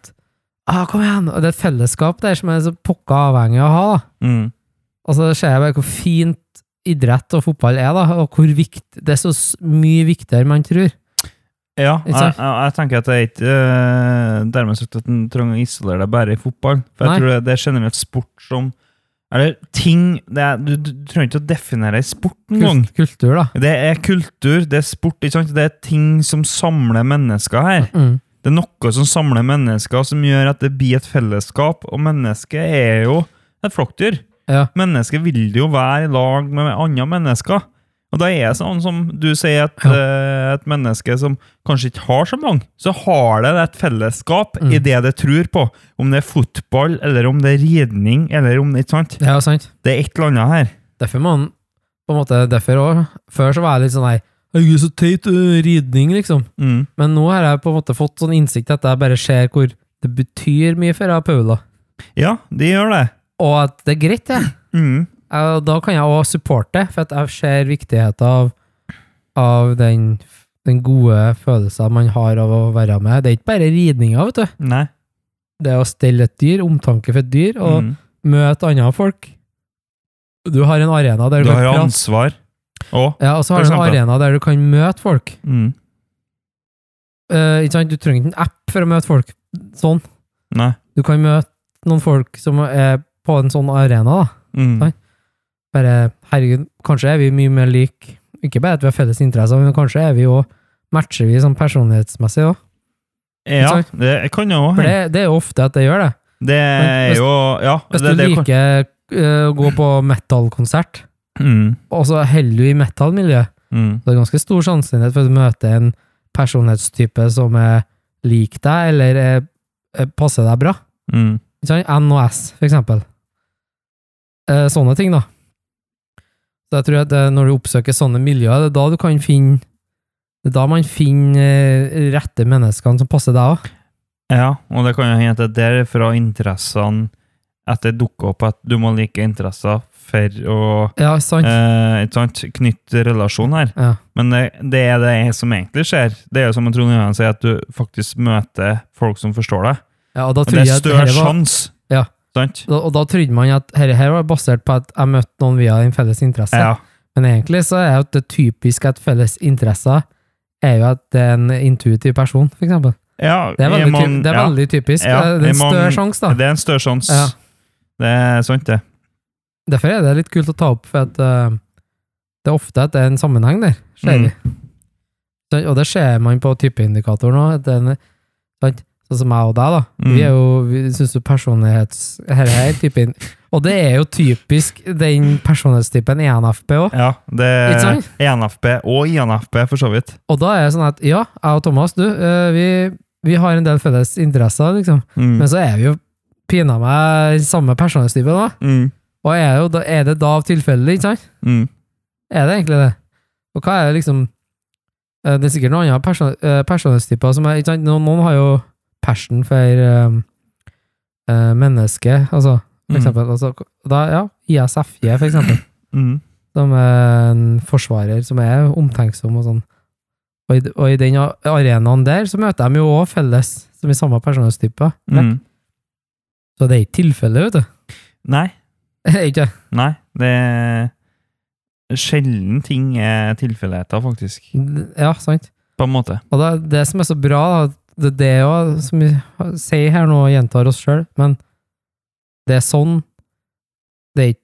A: ah, Kom igjen! Og det er et fellesskap der som er så pokka avhengig av å ha. da.
B: Mm.
A: Og så ser jeg bare hvor fint idrett og fotball er, da, og hvor vikt, det er så mye viktigere enn man tror.
B: Ja, jeg, jeg, jeg tenker at det er ikke uh, dermed sagt at en trenger å isolere deg bare i fotball. For jeg
A: Nei.
B: tror det, det er generelt sport som Eller ting det er, du, du trenger ikke å definere sport engang.
A: Kult, kultur, da.
B: Det er kultur, det er sport, ikke sant? det er ting som samler mennesker her.
A: Mm.
B: Det er noe som samler mennesker, som gjør at det blir et fellesskap. Og mennesket er jo et flokkdyr.
A: Ja.
B: Mennesket vil jo være i lag med andre mennesker. Og da er det sånn som du sier, at
A: Ja.
B: eh, et menneske som kanskje ikke har så mange, så har det et fellesskap
A: Mm.
B: i det det tror på. Om det er fotball, eller om det er ridning, eller om det ikke sant?
A: Er sant.
B: Det er et eller annet her.
A: Derfor må man på en måte, derfor også, Før så var jeg litt sånn nei, Herregud, så teit øh, ridning, liksom.
B: Mm.
A: Men nå har jeg på en måte fått sånn innsikt at jeg bare ser hvor det betyr mye for jeg, Paula.
B: Ja, de gjør det.
A: Og at det er greit, det.
B: Mm.
A: Jeg- Da kan jeg også supporte, for jeg ser viktigheten av, av den, den gode følelsen man har av å være med. Det er ikke bare ridninga, vet du.
B: Nei.
A: Det er å stelle et dyr, omtanke for et dyr, og
B: Mm.
A: møte andre folk. Du har en arena der du,
B: Du har
A: kan
B: ansvar. Å.
A: Ja, og så har du en arena der du kan møte folk.
B: Mm.
A: Uh, ikke sant? Du trenger ikke en app for å møte folk sånn.
B: Nei.
A: Du kan møte noen folk som er på en sånn arena, da.
B: Mm.
A: Nei. Bare, herregud, kanskje er vi mye mer like. Ikke bare at vi har felles interesser, men kanskje er vi òg matcher vi sånn personlighetsmessig òg.
B: Ja, det kan jo òg.
A: For det, det er jo ofte at det gjør det.
B: Det er
A: hvis-
B: jo Ja.
A: Hvis
B: det,
A: du
B: det,
A: liker eh, å gå på metal-konsert,
B: mm.
A: og så holder du i metal-miljøet,
B: Mm.
A: så er det ganske stor sannsynlighet for at du møter en personlighetstype som er lik deg, eller er, er, passer deg bra.
B: Mm.
A: Ikke sant? N og S, for eksempel. Eh, sånne ting, da. Så jeg tror at det, når du oppsøker sånne miljøer, det er da du kan finne Det er da man finner eh, rette menneskene som passer deg òg.
B: Ja, og det kan jo hende at det er derfra interessene at det dukker opp at du må like interesser for å
A: Ja, sant?
B: eh, sant, knytte relasjon her.
A: Ja.
B: Men det, det er det som egentlig skjer. Det er jo som Trond Johan sier, at du faktisk møter folk som forstår deg.
A: ja, og da
B: Og det er større
A: var,
B: sjanse.
A: Ja.
B: Sant?
A: da, Og da trodde man at dette her var basert på at jeg møtte noen via en felles interesse.
B: Ja.
A: Men egentlig så er jo det typisk at felles interesser er jo at det er en intuitiv person, for eksempel.
B: ja
A: Det er veldig, ty det er veldig typisk.
B: Ja,
A: det er en større sjanse, da.
B: Det er en større sjanse.
A: Ja.
B: Det er sant, det.
A: Derfor er det litt kult å ta opp, for at uh, det er ofte at det er en sammenheng der, ser
B: Mm.
A: vi. Og det ser man på typeindikator nå. Det? Sånn som meg og deg, da.
B: Mm.
A: Vi er jo, vi syns jo personlighets... Her er typen Og det er jo typisk den personlighetstypen i NFP òg.
B: Ja, det er
A: sant?
B: ENFP og INFP, for så vidt.
A: Og da er det sånn at ja, jeg og Thomas, du, eh, vi, vi har en del felles interesser, liksom.
B: Mm.
A: Men så er vi jo pinadø meg samme personlighetstype, da.
B: Mm.
A: Og er, jo, da- er det da tilfeldig, ikke sant?
B: Mm.
A: Er det egentlig det? Og hva er det liksom eh, Det er sikkert noen andre person, eh, personlighetstyper som er ikke sant? Noen, noen har jo passion for um, mennesket, altså, for
B: Mm.
A: eksempel. Altså, da, ja, ISFJ, for eksempel.
B: Mm.
A: som er en forsvarer, som er omtenksom og sånn. Og i, og i den arenaen der så møter de jo òg felles, som i samme personlighetstype.
B: Mm.
A: Så det er ikke tilfelle, vet du.
B: Nei,
A: ikke?
B: nei. Det er sjelden ting er tilfeldigheter, faktisk.
A: Ja, sant.
B: På en måte.
A: Og det, det som er så bra, da, det er det òg, som vi sier her nå og gjentar oss sjøl, men det er sånn Det er ikke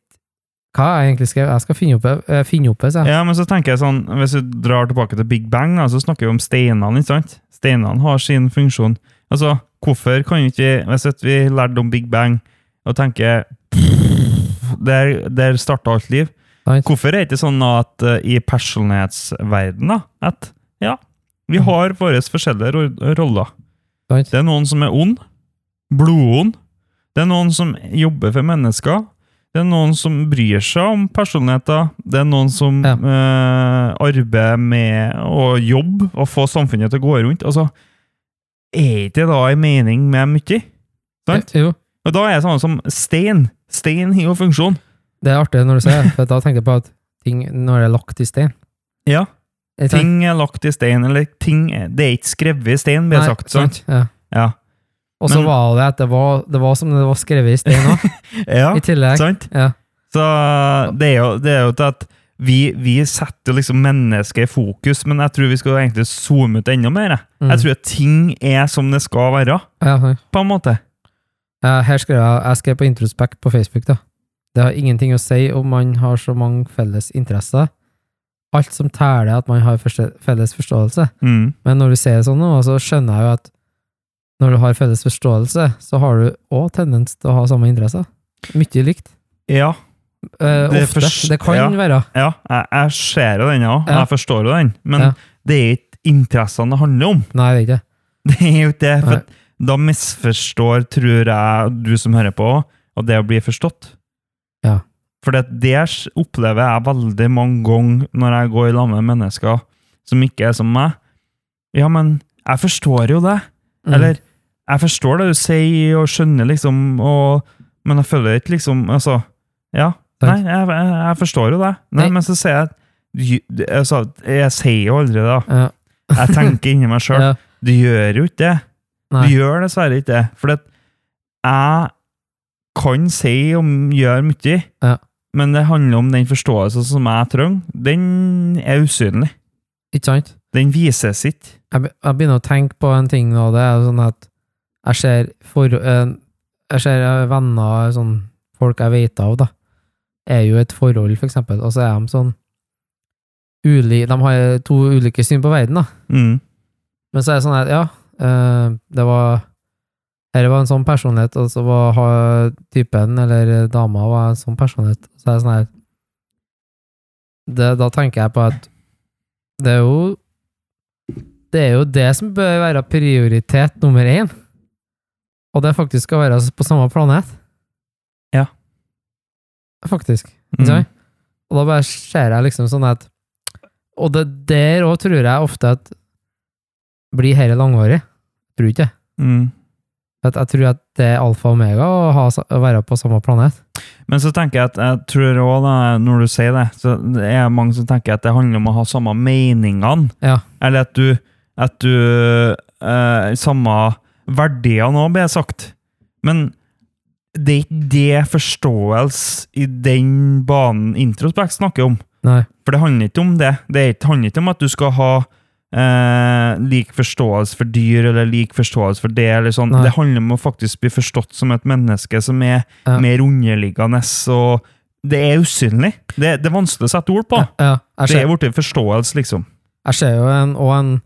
A: Hva jeg egentlig skrevet? Jeg skal finne opp det, eh, finne opp det, Så.
B: Ja, men så tenker jeg sånn, hvis du drar tilbake til Big Bang, da, så snakker vi om steinene, ikke sant? Steinene har sin funksjon. Altså, hvorfor kan vi ikke, hvis vi lærte om Big Bang, og tenker der, der starta alt liv,
A: Right.
B: hvorfor er det ikke sånn at uh, i personlighetsverdenen, at ja, vi har våre forskjellige roller. Det er noen som er ond, blodond. Det er noen som jobber for mennesker. Det er noen som bryr seg om personligheter. Det er noen som
A: Ja.
B: øh, arbeider med å jobbe og få samfunnet til å gå rundt. Altså, er ikke det da en mening med mye? Sant?
A: Jo,
B: Og da er det sånn som stein. Stein har jo funksjon.
A: det er artig når du sier det, for da tenker jeg på at ting når det er lagt i stein.
B: Ja, Ting er lagt i stein, eller ting Det er ikke skrevet i stein, blir
A: det
B: sagt. Sant?
A: Ja.
B: Ja.
A: Og så var det at det var, det var som det var skrevet i stein òg,
B: ja,
A: i tillegg.
B: sant?
A: Ja.
B: Så det er jo, det er jo til at vi, vi setter liksom mennesket i fokus, men jeg tror vi skal egentlig zoome ut enda mer. jeg.
A: Mm.
B: Jeg tror at ting er som det skal være,
A: Ja,
B: på en måte.
A: Her skrev jeg, jeg skrev på Introspect på Facebook, da. Det har ingenting å si om man har så mange felles interesser. Alt som teller er at man har forstå felles forståelse.
B: Mm.
A: Men når du ser det sånn nå, så skjønner jeg jo at når du har felles forståelse, så har du òg tendens til å ha samme interesser. Mye likt.
B: Ja,
A: Eh,
B: Det
A: ofte. det kan
B: ja.
A: være.
B: ja jeg, jeg ser jo den òg,
A: Ja.
B: jeg forstår jo den, men
A: Ja.
B: det er ikke interessene det handler om.
A: Nei, det er ikke det.
B: Det er jo ikke det, for
A: Nei.
B: da misforstår, tror jeg, du som hører på, og det å bli forstått. For det, det opplever jeg veldig mange ganger når jeg går i lag med mennesker som ikke er som meg. Ja, men jeg forstår jo det.
A: Mm.
B: Eller jeg forstår det du sier, og skjønner liksom, og, men jeg føler ikke liksom Altså, ja. Nei, jeg, jeg, jeg forstår jo det. Nei,
A: Nei.
B: men så sier jeg altså, Jeg sier jo aldri det.
A: Ja.
B: Jeg tenker inni meg sjøl.
A: Ja.
B: Du gjør jo ikke det.
A: Nei.
B: Du gjør dessverre ikke det. For jeg kan si og gjøre mye,
A: Ja.
B: Men det handler om den forståelsen som jeg trenger. Den er usynlig.
A: Ikke sant?
B: Den vises ikke.
A: jeg, jeg begynner å tenke på en ting nå, det er sånn at jeg ser, for, eh, jeg ser eh, venner, sånn folk jeg vet av, da, er jo et forhold, for eksempel, og så er de sånn uli, de har to ulike syn på verden, da.
B: Mm.
A: Men så er det sånn at, ja, eh, det var her var en sånn personlighet, og så var typen, eller dama, var en sånn personlighet. Så er det sånn her det, Da tenker jeg på at det er jo Det er jo det som bør være prioritet nummer én. Og det faktisk skal være på samme planet.
B: Ja.
A: Faktisk.
B: Mm.
A: Og da bare ser jeg liksom sånn at Og det der òg tror jeg ofte at blir dette langvarig. Tror ikke det.
B: Mm.
A: At jeg tror at det er alfa og omega å, ha, å være på samme planet.
B: Men så tenker jeg at jeg tror også, da, når du sier det, så det er mange som tenker at det handler om å ha samme meningene.
A: Ja.
B: Eller at du, at du eh, Samme verdier nå, blir sagt. Men det er ikke det forståelse i den banen Introspekt snakker om.
A: Nei.
B: For det handler ikke om det. Det er handler ikke om at du skal ha eh, lik forståelse for dyr, eller lik forståelse for det, eller sånn.
A: Nei.
B: Det handler om å faktisk bli forstått som et menneske som er
A: Ja.
B: mer underliggende, og det er usynlig. Det, det er vanskelig å sette ord på.
A: Ja, jeg
B: Det er blitt forståelse, liksom.
A: jeg ser jo en, og en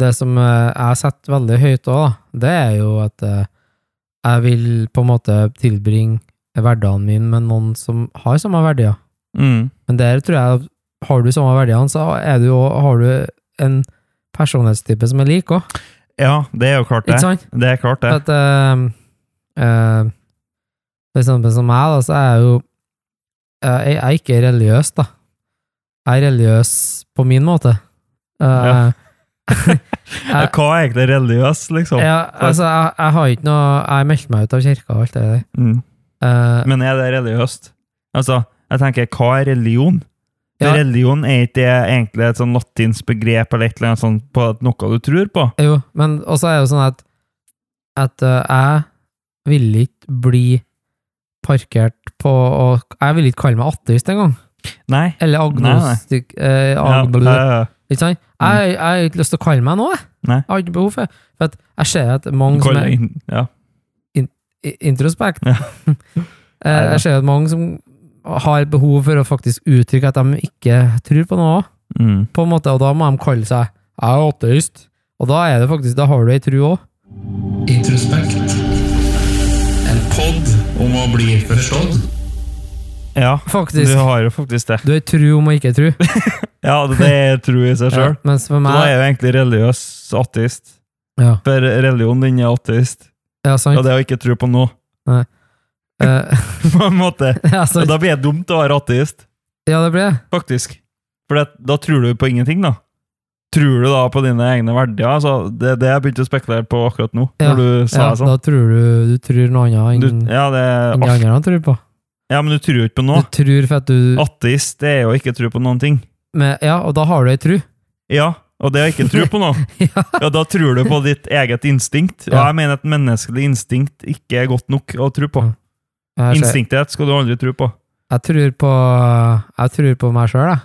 A: Det som eh, jeg setter veldig høyt òg, det er jo at eh, jeg vil på en måte tilbringe hverdagen min med noen som har samme verdier.
B: Mm.
A: Men der tror jeg har du samme verdiene, så er du jo, har du en personlighetstype som er lik òg.
B: Ja, det er jo klart det.
A: Ikke sant?
B: Det er klart det.
A: At, uh, uh, for eksempel som meg, da, så er jeg jo eh, Jeg er ikke religiøs, da. Jeg er religiøs på min måte. Uh,
B: Ja. Hva er egentlig religiøs, liksom?
A: ja, altså, jeg, jeg har ikke noe Jeg meldte meg ut av kirka og alt det der.
B: Mm.
A: Uh,
B: Men er det religiøst? Altså, jeg tenker, hva er religion?
A: Ja.
B: Religion er ikke det egentlig et sånn latinsk begrep eller eller noe sånt på noe du tror på?
A: Jo, men også er det jo sånn at at øh, jeg vil ikke bli parkert på og Jeg vil ikke kalle meg ateist engang.
B: Nei.
A: Eller agnostik... Eh,
B: Ja,
A: ag-
B: ja, ja.
A: Ikke sant? Jeg, jeg har ikke lyst til å kalle meg noe, jeg. Har ikke behov for det. Jeg ser at mange som er in, introspekt. Eh, Jeg ser at mange som har behov for å faktisk uttrykke at de ikke tror på noe,
B: Mm.
A: på en måte, og da må de kalle seg jeg er ateist. Og da er det faktisk, da har du ei tru òg.
C: Introspekt. En pod om å bli forstått.
B: ja.
A: Faktisk.
B: Du har jo faktisk det.
A: Du er tru om å ikke tru.
B: Ja, det er tru i seg sjøl.
A: Ja, for
B: Da er du egentlig religiøs ateist.
A: Ja,
B: For religion din er ateist.
A: ja sant.
B: Og det å ikke tro på noe,
A: Eh,
B: på en måte.
A: ja, sant.
B: da blir det dumt å være ateist,
A: ja, det blir det.
B: faktisk. For det, da tror du på ingenting, da. Tror du da på dine egne verdier? Altså, det er det jeg begynte å spekulere på akkurat nå,
A: Ja,
B: når du sa
A: Ja,
B: det sånn.
A: da tror du du tror noe annet
B: Du,
A: enn
B: ja, det
A: enn de andre tror på.
B: ja, men du tror jo ikke på
A: Du
B: noe.
A: tror for at du
B: Ateist det er jo ikke tro på noen ting.
A: Men, Ja, og da har du ei tru.
B: Ja, og det er ikke tro på noe.
A: ja.
B: Ja, Da tror du på ditt eget instinkt. Og
A: Ja.
B: jeg mener at menneskelig instinkt ikke er godt nok å tro på.
A: Ser-
B: Instinktet skal du aldri tro på.
A: jeg tror på Jeg tror på meg sjøl, jeg.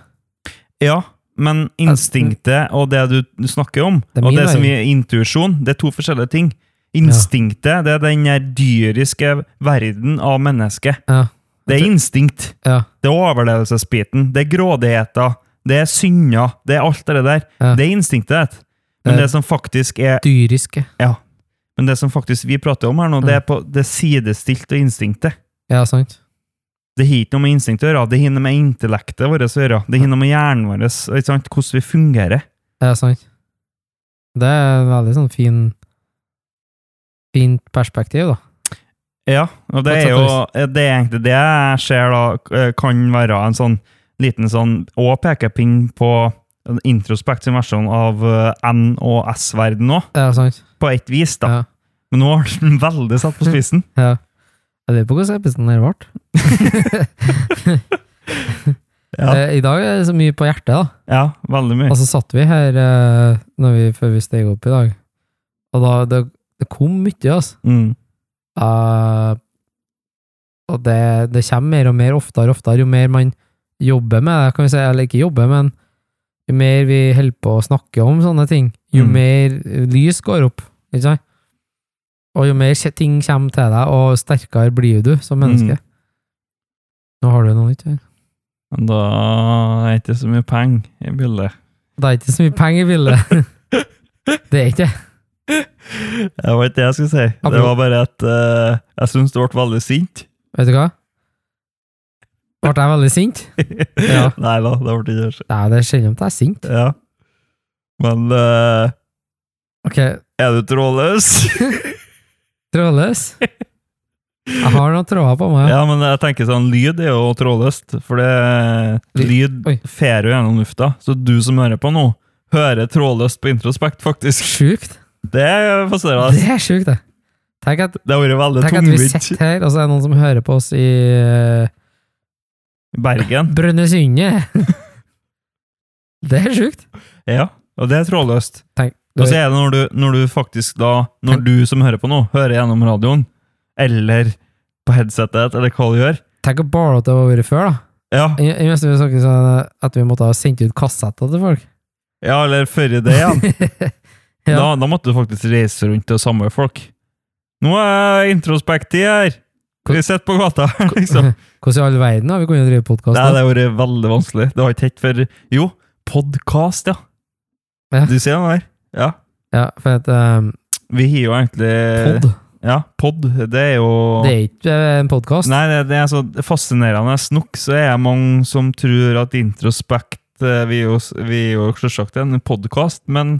B: Ja, men instinktet og det du, snakker om,
A: Det
B: og det som er intuisjon, det er to forskjellige ting. Instinktet det er den dyriske verden av mennesket.
A: Ja.
B: Det er instinkt.
A: Ja.
B: Det er overlevelsesbiten. Det er grådigheter. Det er synder. Det er alt det der.
A: Ja.
B: Det er instinktet. Men
A: Eh.
B: det som faktisk er
A: Dyriske.
B: Ja. Men det som faktisk vi prater om her nå, det er på det sidestilte instinktet.
A: Ja, sant.
B: Det har ikke noe med instinkt å gjøre, det har noe med intellektet vårt å gjøre. Det har noe med hjernen vår, ikke sant? hvordan vi fungerer.
A: Ja, sant. Det er en veldig sånn fin Fint perspektiv, da.
B: Ja, og det er jo det er egentlig det jeg ser da, eh, kan være en sånn liten sånn og pekepinn på introspekt sin versjon av eh, N- og S-verden òg,
A: Ja, sant.
B: på et vis, da.
A: Ja.
B: Men nå har den veldig satt på spissen.
A: ja. Jeg lurer på hvordan episoden her ble.
B: Ja,
A: Eh, I dag er det så mye på hjertet, da.
B: ja veldig mye.
A: Og så satt vi her eh, når vi, før vi steg opp i dag, og da det, det kom mye, altså.
B: Mm.
A: Uh, og det, det kommer mer og mer oftere og oftere, jo mer man jobber med det, kan vi si, eller ikke jobber, men jo mer vi holder på å snakke om sånne ting, jo
B: Mm.
A: mer lys går opp, ikke sant? Og jo mer ting kommer til deg, og sterkere blir du som menneske.
B: Mm.
A: Nå har du noe nytt her.
B: Men da er det ikke så mye penger i bildet.
A: Det er ikke så mye penger i bildet. det er ikke det.
B: Det var ikke det jeg skulle si. Det var bare at uh, jeg syns du ble veldig sint.
A: Vet du hva? Ble jeg veldig sint? Ja.
B: Nei da, det ble ikke det.
A: Nei, det jeg at jeg er sint.
B: Ja. Men uh,
A: okay.
B: er du trådløs?
A: trådløs. Jeg har noen tråder på meg.
B: Ja, men jeg tenker sånn, lyd er jo trådløst, for det lyd fer jo gjennom lufta. Så du som hører på nå, hører trådløst på introspekt, faktisk.
A: Sjukt.
B: Det er fascinerende.
A: Det er sjukt, det. Tenk at,
B: Det har vært veldig
A: tenk at vi sitter her, og så er det noen som hører på oss i
B: i Bergen.
A: Brønnøysundet. det er sjukt.
B: Ja, og det er trådløst.
A: Tenk,
B: Og så er det når du, når du faktisk da, når du som hører på nå, hører gjennom radioen, eller på headsetet, eller hva du gjør.
A: tenk hvor bare at det har vært før, da.
B: Ja,
A: I, i meste vi snakket sånn at vi måtte ha sendt ut kassetter til folk.
B: ja eller før i det igjen.
A: Ja.
B: da, da måtte du faktisk reise rundt og samle folk. Nå er introspektiv her! Vi sitter på gata, liksom.
A: Hvordan i all verden har vi kunnet drive podkast?
B: Det har vært veldig vanskelig. Det har ikke hett for Jo, podkast, ja.
A: Ja.
B: Du ser den der? Ja.
A: Ja, for at um,
B: Vi har jo egentlig
A: pod,
B: Ja, pod. Det er jo
A: det er ikke eh, en podkast.
B: Nei, det, det er så fascinerende nok, så er det mange som tror at Introspekt eh, Vi er jo, vi er jo selvsagt en podkast, men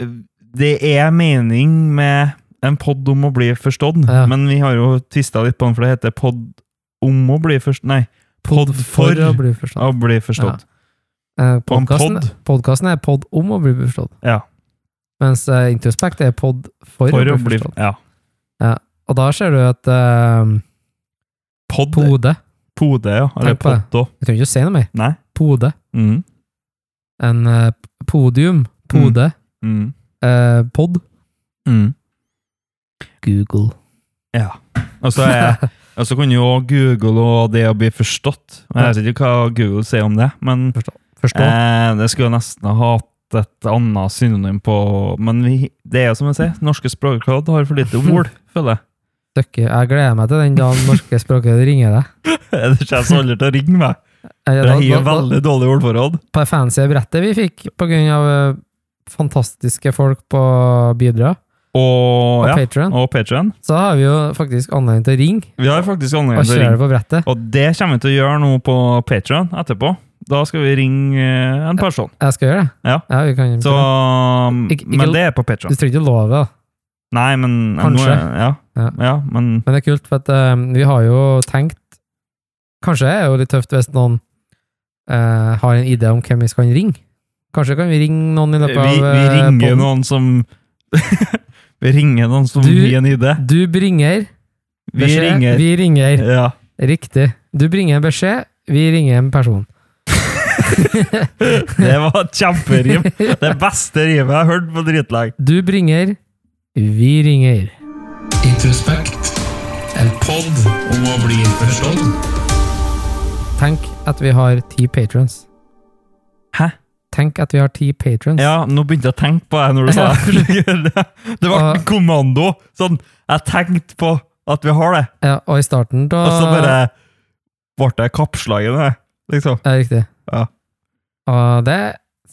B: eh, det er mening med en pod om å bli forstått.
A: Ja.
B: Men vi har jo tvista litt på den, for det heter pod om å bli forstått Nei, pod for,
A: å bli forstått.
B: å bli forstått.
A: Eh, Podkasten
B: pod.
A: er pod om å bli forstått,
B: Ja.
A: Mens uh, Introspekt er pod for,
B: For
A: å bli forstått.
B: Ja.
A: Og da ser du at uh,
B: Pod.
A: Pode
B: Pode, ja. Eller Poddo.
A: Jeg trenger ikke å si noe mer.
B: Nei.
A: pode.
B: Mm.
A: En uh, podium. Pode.
B: Mm.
A: Uh, pod.
B: Mm.
A: Google.
B: Ja. Og så altså, og så kan jo Google og det å bli forstått. Jeg vet ikke hva Google sier om det, men
A: Forstå.
B: eh, det skulle jeg nesten ha hatt et annet synonym på Men vi, det er som jeg sier, norske språkråd har for lite ord, føler jeg.
A: Støkke. Jeg gleder meg til den dagen norske språkråd ringer deg.
B: Det kommer aldri til å ringe meg.
A: Eh,
B: Det
A: gir
B: veldig dårlig ordforråd.
A: På det fancy brettet vi fikk av eh, fantastiske folk på Bidra
B: Og,
A: og
B: ja,
A: Patreon,
B: og Patreon.
A: så har vi jo faktisk anledning til å ringe
B: Vi har faktisk anledning til å ringe. Og det kommer vi til å gjøre nå på Patreon etterpå. Da skal vi ringe eh, en person.
A: Jeg skal gjøre det.
B: Ja.
A: vi kan,
B: Så, um,
A: Ikke- ikke-
B: men det er på
A: Du trenger ikke love det, da.
B: Nei, men
A: Kanskje.
B: Er, ja,
A: Ja.
B: ja, men
A: Men det er kult, for at uh, vi har jo tenkt Kanskje er det jo litt tøft hvis noen uh, har en idé om hvem vi skal ringe. Kanskje kan vi ringe noen i
B: vi,
A: løpet av
B: vi
A: vi
B: ringer
A: podden.
B: noen som Vi ringer noen som
A: Du-
B: gir en idé.
A: Du bringer
B: Vi
A: beskjed.
B: ringer.
A: Vi ringer.
B: Ja.
A: Riktig. Du bringer en beskjed, vi ringer en person.
B: Det var et kjemperim. Det beste rimet jeg har hørt på dritlenge.
A: Du bringer, vi ringer.
C: Introspekt. En pod om å bli forstått.
A: Tenk at vi har ti patrons.
B: Hæ?
A: Tenk at vi har ti patrons.
B: Ja, nå begynte jeg å tenke på det når du sa det. Det var en kommando. Sånn, jeg tenkte på at vi har det,
A: Ja, og i starten da
B: og så bare ble det i det. Liksom.
A: Ja, riktig.
B: Ja.
A: Og det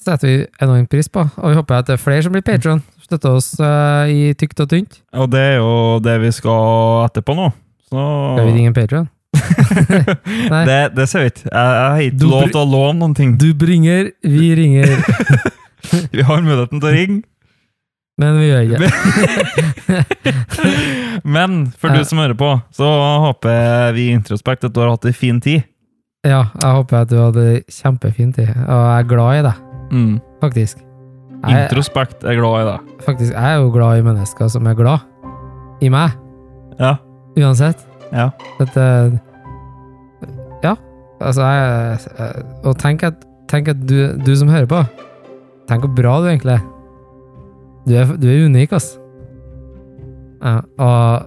A: setter vi enormt pris på. Og vi håper at det er flere som blir patron. Støtter oss uh, i tykt og tynt.
B: Og det er jo det vi skal etterpå nå. Så
A: Skal vi ringe en patron? Nei.
B: det, det ser vi ikke. Jeg, jeg har ikke lov til å låne noen ting.
A: Du bringer, vi ringer.
B: Vi har muligheten til å ringe.
A: Men vi gjør ikke det.
B: Men for
A: Ja.
B: du som hører på, så håper vi i Introspekt at du har hatt ei en fin tid.
A: Ja, jeg håper at du hadde kjempefin tid. Og jeg er glad i deg,
B: Mm.
A: faktisk. Jeg,
B: Introspekt er glad i deg.
A: faktisk. jeg er jo glad i mennesker som er glad i meg,
B: Ja.
A: uansett.
B: ja.
A: At, eh, ja, altså jeg, jeg Og tenk at, tenk at du, du som hører på, tenk hvor bra du egentlig er. Du er, du er unik, ass. Ja, og,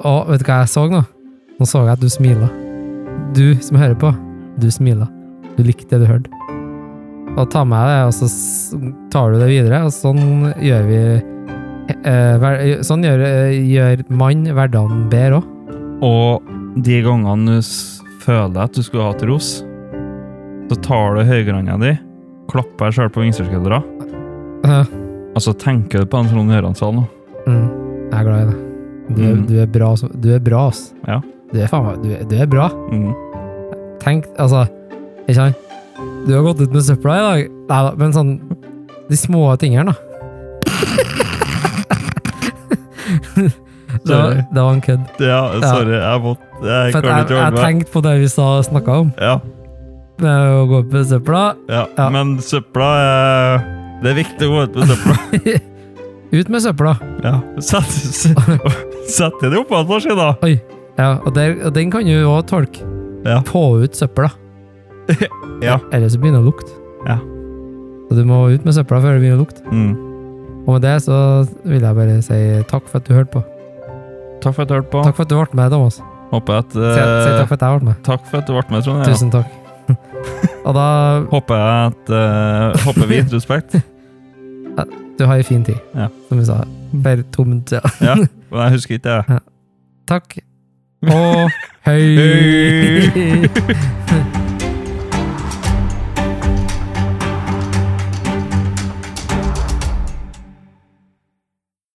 A: og vet du hva jeg så nå? Nå så jeg at du smiler. Du som hører på, du smiler. Du likte det du hørte. Og ta med det, og så tar du det videre, og sånn gjør vi eh, Sånn gjør, eh, gjør mann hverdagen bedre òg.
B: Og de gangene du føler at du skulle hatt ros, så tar du høyrehånda di, klapper deg sjøl på vinsterskuldra, og så tenker du på den Trond Gjøran-sal nå.
A: Mm, jeg er glad i deg. Du,
B: Mm.
A: du er bra, du er bra, ass.
B: Ja.
A: Du er faen meg du, du er bra.
B: Mm.
A: Tenk, altså Ikke sant? Du har gått ut med søpla i dag. Nei da, men sånn De små tingene, da. det, var, det var en kødd.
B: Ja, sorry. Jeg måtte Jeg
A: jeg, jeg,
B: jeg
A: tenkte på det vi sa snakka om.
B: Ja,
A: Med å gå ut med søpla.
B: ja.
A: Ja.
B: Men søpla er Det er viktig å gå ut med søpla.
A: Ut med søpla.
B: Ja. Sett, sett det oppå en maskin, da.
A: Ja, og, der, og den kan du òg tolke.
B: Ja.
A: Få ut søpla.
B: Ja.
A: Ellers så begynner det å lukte.
B: Ja.
A: Så du må ut med søpla før det begynner å lukte.
B: Mm.
A: Og med det så vil jeg bare si takk for at du hørte på.
B: Takk for at du hørte på.
A: Takk for at du ble med, Thomas. Si,
B: Håper at
A: si takk
B: eh,
A: for at jeg ble med.
B: Takk for at du ble med, Trond. Ja.
A: Tusen takk. Og da
B: Håper jeg at uh, Håper vi Introspekt.
A: Du har ei en fin tid,
B: Ja.
A: som vi sa. Bare to minutter.
B: Ja. Men jeg husker ikke det.
A: Takk. Og hei!
B: Hei!